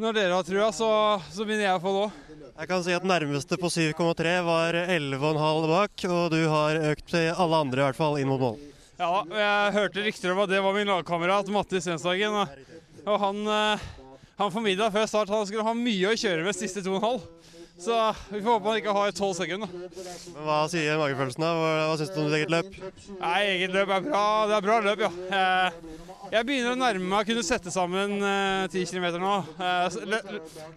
når dere har trua, så, så begynner jeg å få det òg. Jeg kan si at nærmeste på 7,3 var 11,5 bak, og du har økt til alle andre i hvert fall inn mot mål. Ja, jeg hørte rykter om at det var min lagkamerat Matti Stenshagen. Og han, eh, han formidla før start han skulle ha mye å kjøre med siste to og en halv. Så vi får håpe man ikke har tolv sekunder. Men Hva sier magefølelsen? da? Hva, hva syns du om ditt eget løp? Nei, Eget løp er bra. Det er bra løp, ja. Eh, jeg begynner å nærme meg å kunne sette sammen ti uh, km nå. Uh,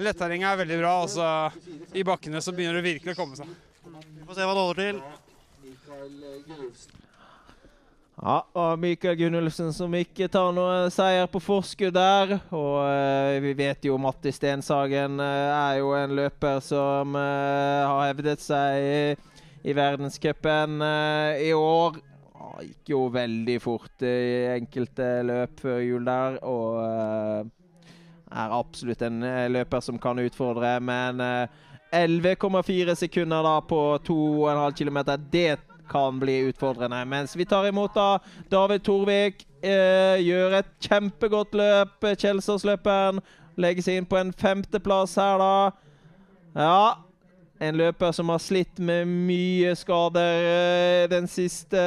Letterrenget er veldig bra. og så I bakkene så begynner det virkelig å komme seg. Vi får se hva det holder til. Ja, og Mikael Gunnulfsen som ikke tar noe seier på forskudd der. Og uh, vi vet jo Matti Stenshagen uh, er jo en løper som uh, har hevdet seg i, i verdenscupen i år. Han gikk jo veldig fort i enkelte løp før jul der, og er absolutt en løper som kan utfordre. Men 11,4 sekunder da på 2,5 km, det kan bli utfordrende. Mens vi tar imot da David Torvik. Eh, gjør et kjempegodt løp. Kjelsås-løperen legger seg inn på en femteplass her, da. Ja. En løper som har slitt med mye skader eh, den siste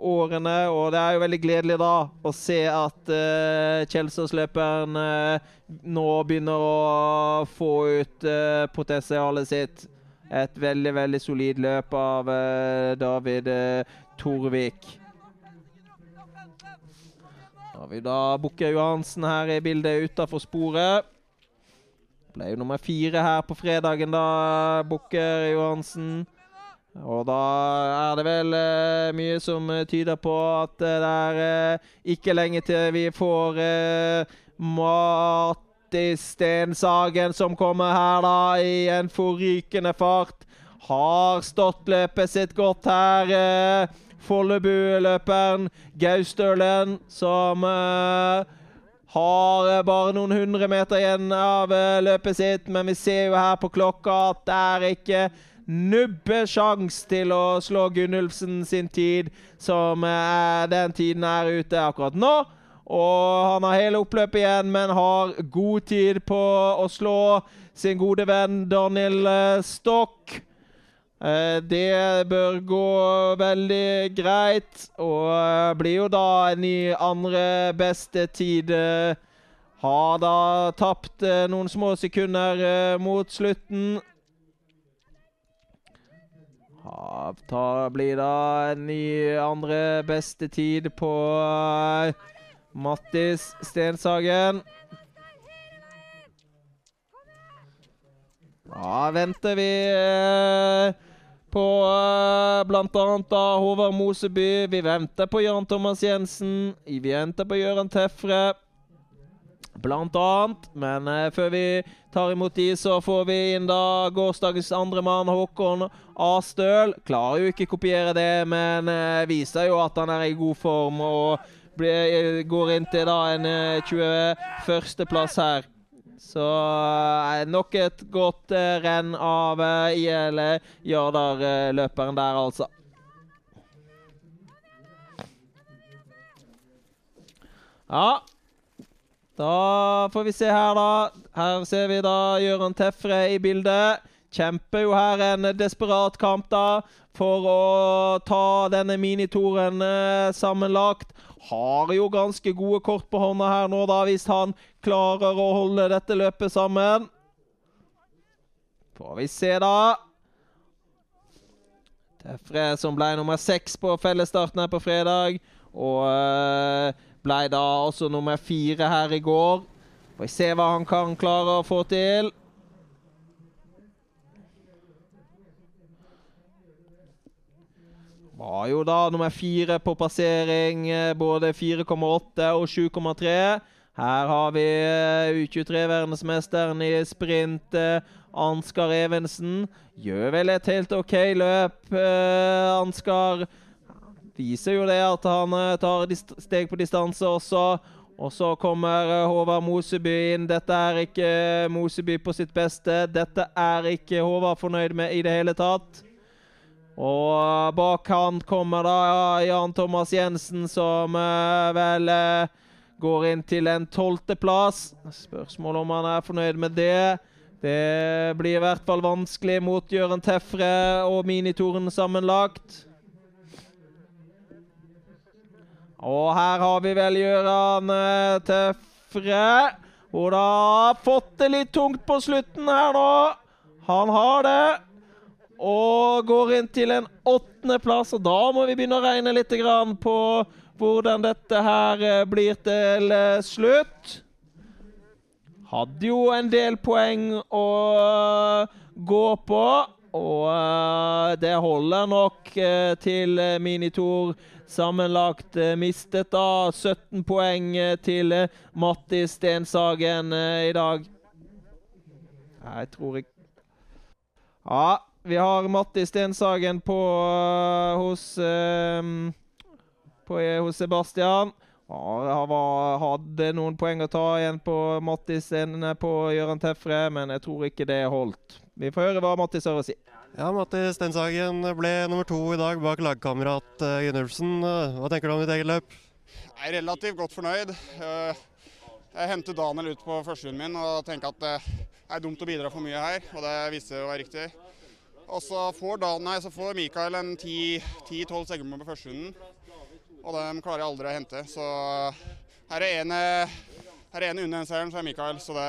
årene. Og det er jo veldig gledelig da å se at uh, Kjelsås-løperen uh, nå begynner å få ut uh, potensialet sitt. Et veldig, veldig solid løp av eh, David eh, Torvik. Har vi da Bukke Johansen her i bildet utafor sporet. Ble jo nummer fire her på fredagen, da, Bukker Johansen. Og da er det vel eh, mye som eh, tyder på at det er eh, ikke lenge til vi får eh, Mattis Stensagen som kommer her, da, i en forrykende fart. Har stått løpet sitt godt her. Eh, Follebu-løperen Gaustølen som eh, har eh, bare noen hundre meter igjen av eh, løpet sitt, men vi ser jo her på klokka at det er ikke nubbesjans til å slå Gunnulfsen sin tid, som den tiden er ute akkurat nå. Og han har hele oppløpet igjen, men har god tid på å slå sin gode venn Daniel eh, Stokk. Eh, Det bør gå veldig greit, og eh, blir jo da en ny andre beste tid. Har da tapt noen små sekunder mot slutten. Blir da en ny andre beste tid på Mattis Stenshagen. Da venter vi eh, på bl.a. annet da Håvard Moseby. Vi venter på Jan Thomas Jensen. Vi venter på Gøran Tefre. Blant annet. Men eh, før vi tar imot de, så får vi inn da gårsdagens andremann, Håkon Astøl. Klarer jo ikke kopiere det, men eh, viser jo at han er i god form og blir, går inn til da en eh, 21.-plass her. Så eh, nok et godt eh, renn av eh, IL Jardar-løperen der, altså. Ja. Da får vi se her, da. Her ser vi da Gøran Tefre i bildet. Kjemper jo her en desperat kamp, da, for å ta denne minitoren eh, sammenlagt. Har jo ganske gode kort på hånda her nå, da, hvis han klarer å holde dette løpet sammen. Får vi se, da. Tefre som ble nummer seks på fellesstarten her på fredag. Og eh, ble da også nummer fire her i går. Får vi se hva han kan klare å få til. Var jo da nummer fire på passering, eh, både 4,8 og 7,3. Her har vi eh, U23-verdensmesteren i sprint, eh, Ansgar Evensen. Gjør vel et helt OK løp, Ansgar. Viser jo det at han tar steg på distanse også. Og så kommer Håvard Moseby inn. Dette er ikke Moseby på sitt beste. Dette er ikke Håvard fornøyd med i det hele tatt. Og bak han kommer da Jan Thomas Jensen, som eh, vel eh, går inn til en tolvteplass. Spørsmål om han er fornøyd med det. Det blir i hvert fall vanskelig mot Jøren Tefre og Minitoren sammenlagt. Og her har vi vel Gøran eh, Tefre. Og da har fått det litt tungt på slutten her nå. Han har det. Og går inn til en åttendeplass. Og da må vi begynne å regne litt på hvordan dette her eh, blir til eh, slutt. Hadde jo en del poeng å eh, gå på. Og det holder nok til Minitor sammenlagt mistet da 17 poeng til Mattis Matti Stenshagen i dag. Jeg tror ikke Ja, vi har Matti Stenshagen på eh, hos eh, på, hos Sebastian. Ja, Han hadde noen poeng å ta igjen på Mattis enn på Gøran Tefre, men jeg tror ikke det holdt. Vi får høre hva Mattis har å si. Ja, Mattis Stenshagen ble nummer to i dag bak lagkamerat uh, Gunnulfsen. Eh, hva tenker du om ditt eget løp? Jeg er relativt godt fornøyd. Eh, Jeg hentet Daniel ut på førstehunden min og tenker at det er dumt å bidra for mye her, og det viste seg å være riktig. Og så får, Dan, nei, så får Mikael en 10-12 segment på førsterunden, og dem klarer jeg aldri å hente. Så her er en, her er en under den seieren, så er Mikael. Så det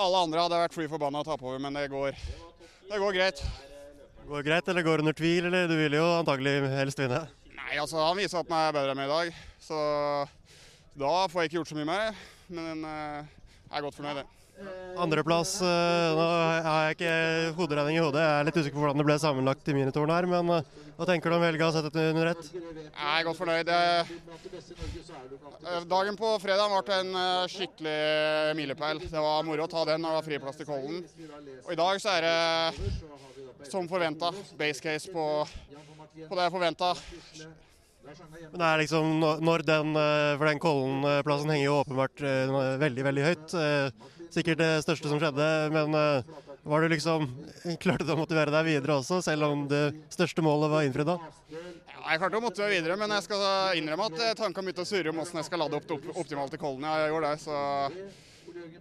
Alle andre hadde vært fly forbanna å tape over, men det går, Det går greit. Går det greit, eller går det under tvil, eller du vil jo antagelig helst vinne? Nei, altså Han viser at han er bedre enn meg i dag, så da får jeg ikke gjort så mye mer. Men eh, jeg er godt fornøyd, det. Andreplass eh, Nå har jeg ikke hoderegning i hodet, jeg er litt usikker på hvordan det ble sammenlagt i minitoren her, men eh, hva tenker du om helga sett under ett? Jeg er godt fornøyd. Eh, Dagen på fredag ble en skikkelig milepæl. Det var moro å ta den når det var friplass til Kollen. Og i dag så er det som forventa. Base case på, på det jeg forventa. Men det er liksom når- den, For den Kollen-plassen henger jo åpenbart veldig, veldig høyt. Eh, Sikkert det største som skjedde, men eh, var du liksom Klarte du å motivere deg videre også, selv om det største målet var innfridd da? Ja, jeg klarte å motivere videre, men jeg skal innrømme at eh, tankene begynte å surre om hvordan jeg skal lade opp det optimalt i Kollen. Jeg gjorde det, så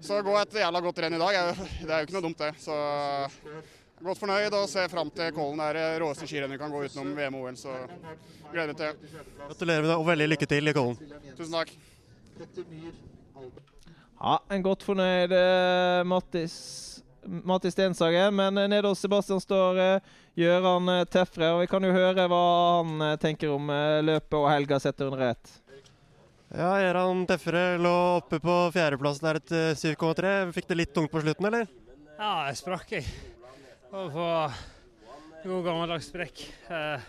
Så gå et jævla godt renn i dag. Det er jo ikke noe dumt, det. Så godt fornøyd og ser fram til Kollen. Er det råeste skirennet vi kan gå utenom VM og OL, så gleder meg til det. Gratulerer med det, og veldig lykke til i Kollen. Tusen takk. Ja, en godt fornøyd eh, Mattis, Mattis Stenshagen. Men eh, nede hos Sebastian står eh, Gøran eh, Tefre, og vi kan jo høre hva han eh, tenker om løpet og helga sett under ett. Ja, Gjøran Tefre lå oppe på fjerdeplass der etter 7,3. Fikk det litt tungt på slutten, eller? Ja, jeg sprakk, jeg. Og på god gammeldags sprekk. Eh,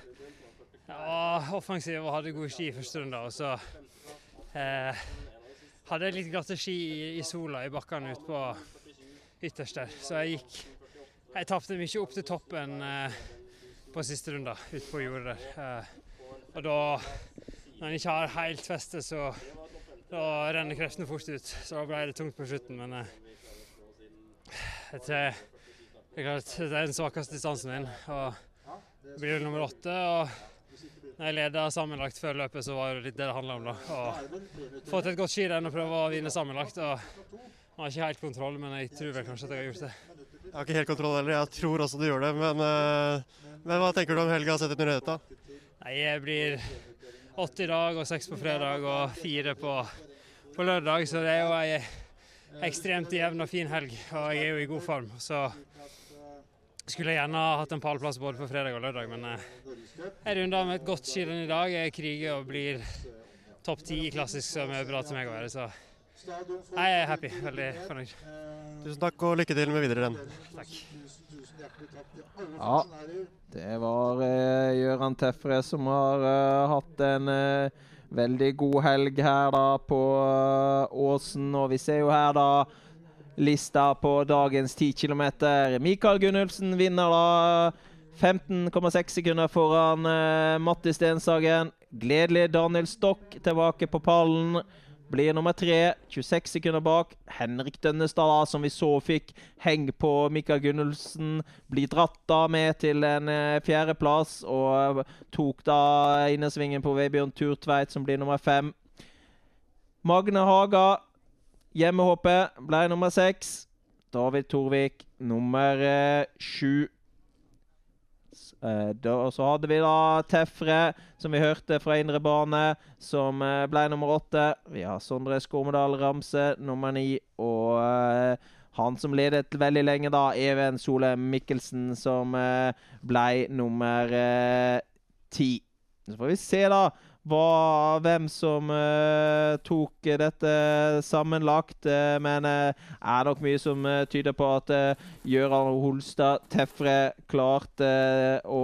jeg var offensiv og hadde gode ski første runde. Og så eh, hadde litt glatte ski i, i sola i bakkene ute på ytterst der. Så jeg gikk Jeg tapte mye opp til toppen eh, på siste runde ute på jordet der. Eh, og da, når en ikke har helt feste, så da renner kreftene fort ut. Så da ble det tungt på slutten. Men eh, tror det er klart, det er den svakeste distansen min. Og blir nummer åtte. Og jeg leda sammenlagt før løpet, så var det litt det det handla om. da. Å få til et godt skirenn og prøve å vinne sammenlagt. og Jeg har ikke helt kontroll, men jeg tror vel kanskje at jeg har gjort det. Jeg har ikke helt kontroll heller, jeg tror også du gjør det. Men, eh, men hva tenker du om helga sett under ett, da? Nei, Jeg blir åtte i dag og seks på fredag og fire på, på lørdag, så det er jo ei ekstremt jevn og fin helg. Og jeg er jo i god form. Så skulle jeg gjerne ha hatt en pallplass både på fredag og lørdag, men eh, jeg runder med et godt skirenn i dag. Jeg kriger og blir topp ti i klassisk, som er bra til meg å være. Så jeg er happy. Veldig fornøyd. Tusen takk og lykke til med videre renn. Takk. Ja, det var eh, Gøran Tefre som har eh, hatt en eh, veldig god helg her da på Åsen. Og vi ser jo her da lista på dagens 10 km. Mikael Gunnulfsen vinner da 15,6 sekunder foran uh, Matti Stenshagen. Gledelig Daniel Stokk tilbake på pallen. Blir nummer tre, 26 sekunder bak. Henrik Dønnestad, som vi så fikk heng på Mikael Gunnulfsen, blir dratt da med til en eh, fjerdeplass. Og tok da innersvingen på Vebjørn Turtveit, som blir nummer fem. Magne Haga, hjemmehoppet, ble nummer seks. David Torvik nummer eh, sju. Eh, og så hadde vi da Tefre, som vi hørte fra indre bane, som eh, ble nummer åtte. Vi har Sondre Skormedal Ramse nummer ni. Og han som ledet veldig lenge, da, Even Sole Mikkelsen, som eh, ble nummer ti. Så får vi se, da, hva, hvem som uh, tok eh, dette sammenlagt. Uh, men det er nok mye som tyder på at uh, Gøran Holstad Tefre klarte å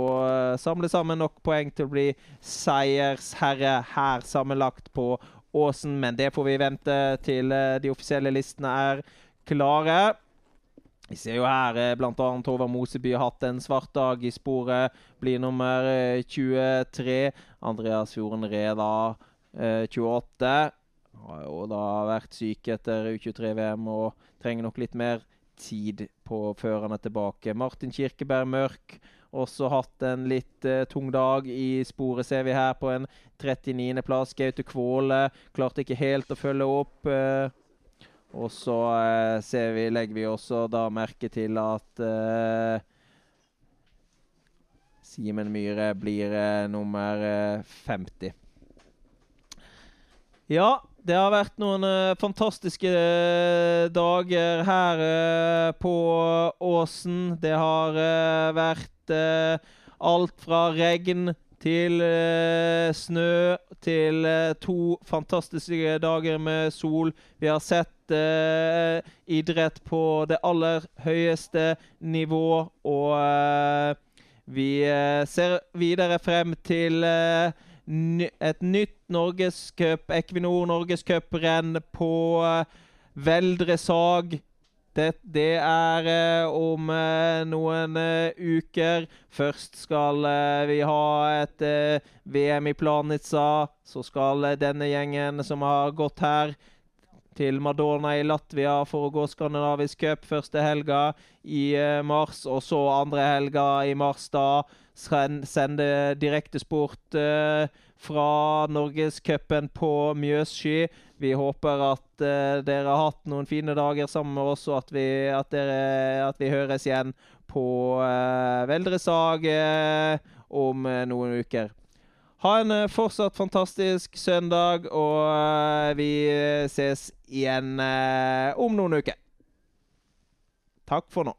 samle sammen nok poeng til å bli seiersherre her sammenlagt på Åsen. Men det får vi vente til de offisielle listene er klare. Vi ser jo her eh, bl.a. Håvard Moseby har hatt en svart dag i sporet. Blir nummer eh, 23. Andreas Fjorden Reda eh, 28. Har jo da vært syk etter U23-VM og trenger nok litt mer tid på før han er tilbake. Martin Kirkeberg Mørk også hatt en litt uh, tung dag i sporet, ser vi her, på en 39.-plass. Gaute Kvåle klarte ikke helt å følge opp. eh, og så eh, vi, legger vi også da merke til at eh, Simen Myhre blir eh, nummer eh, 50. Ja, Det har vært noen eh, fantastiske eh, dager her eh, på Åsen. Det har eh, vært eh, alt fra regn til eh, snø til eh, to fantastiske dager med sol. Vi har sett eh, idrett på det aller høyeste nivå, og eh, vi eh, ser videre frem til eh, et nytt Norgescup, Equinor Norgescuprenn på Veldresag Veldre Sag. Det, det er eh, om eh, noen eh, uker. Først skal vi ha et VM i Planica. Så skal denne gjengen som har gått her, til Madonna i Latvia for å gå skandinavisk cup første helga i mars. Og så andre helga i mars da sende direktesport eh, fra Norgescupen på Mjøssky. Vi håper at uh, dere har hatt noen fine dager sammen med oss, og at vi, at dere, at vi høres igjen på uh, Veldre Sag eh, om eh, noen uker. Ha en eh, fortsatt fantastisk søndag, og eh, vi ses igjen eh, om noen uker. Takk for nå.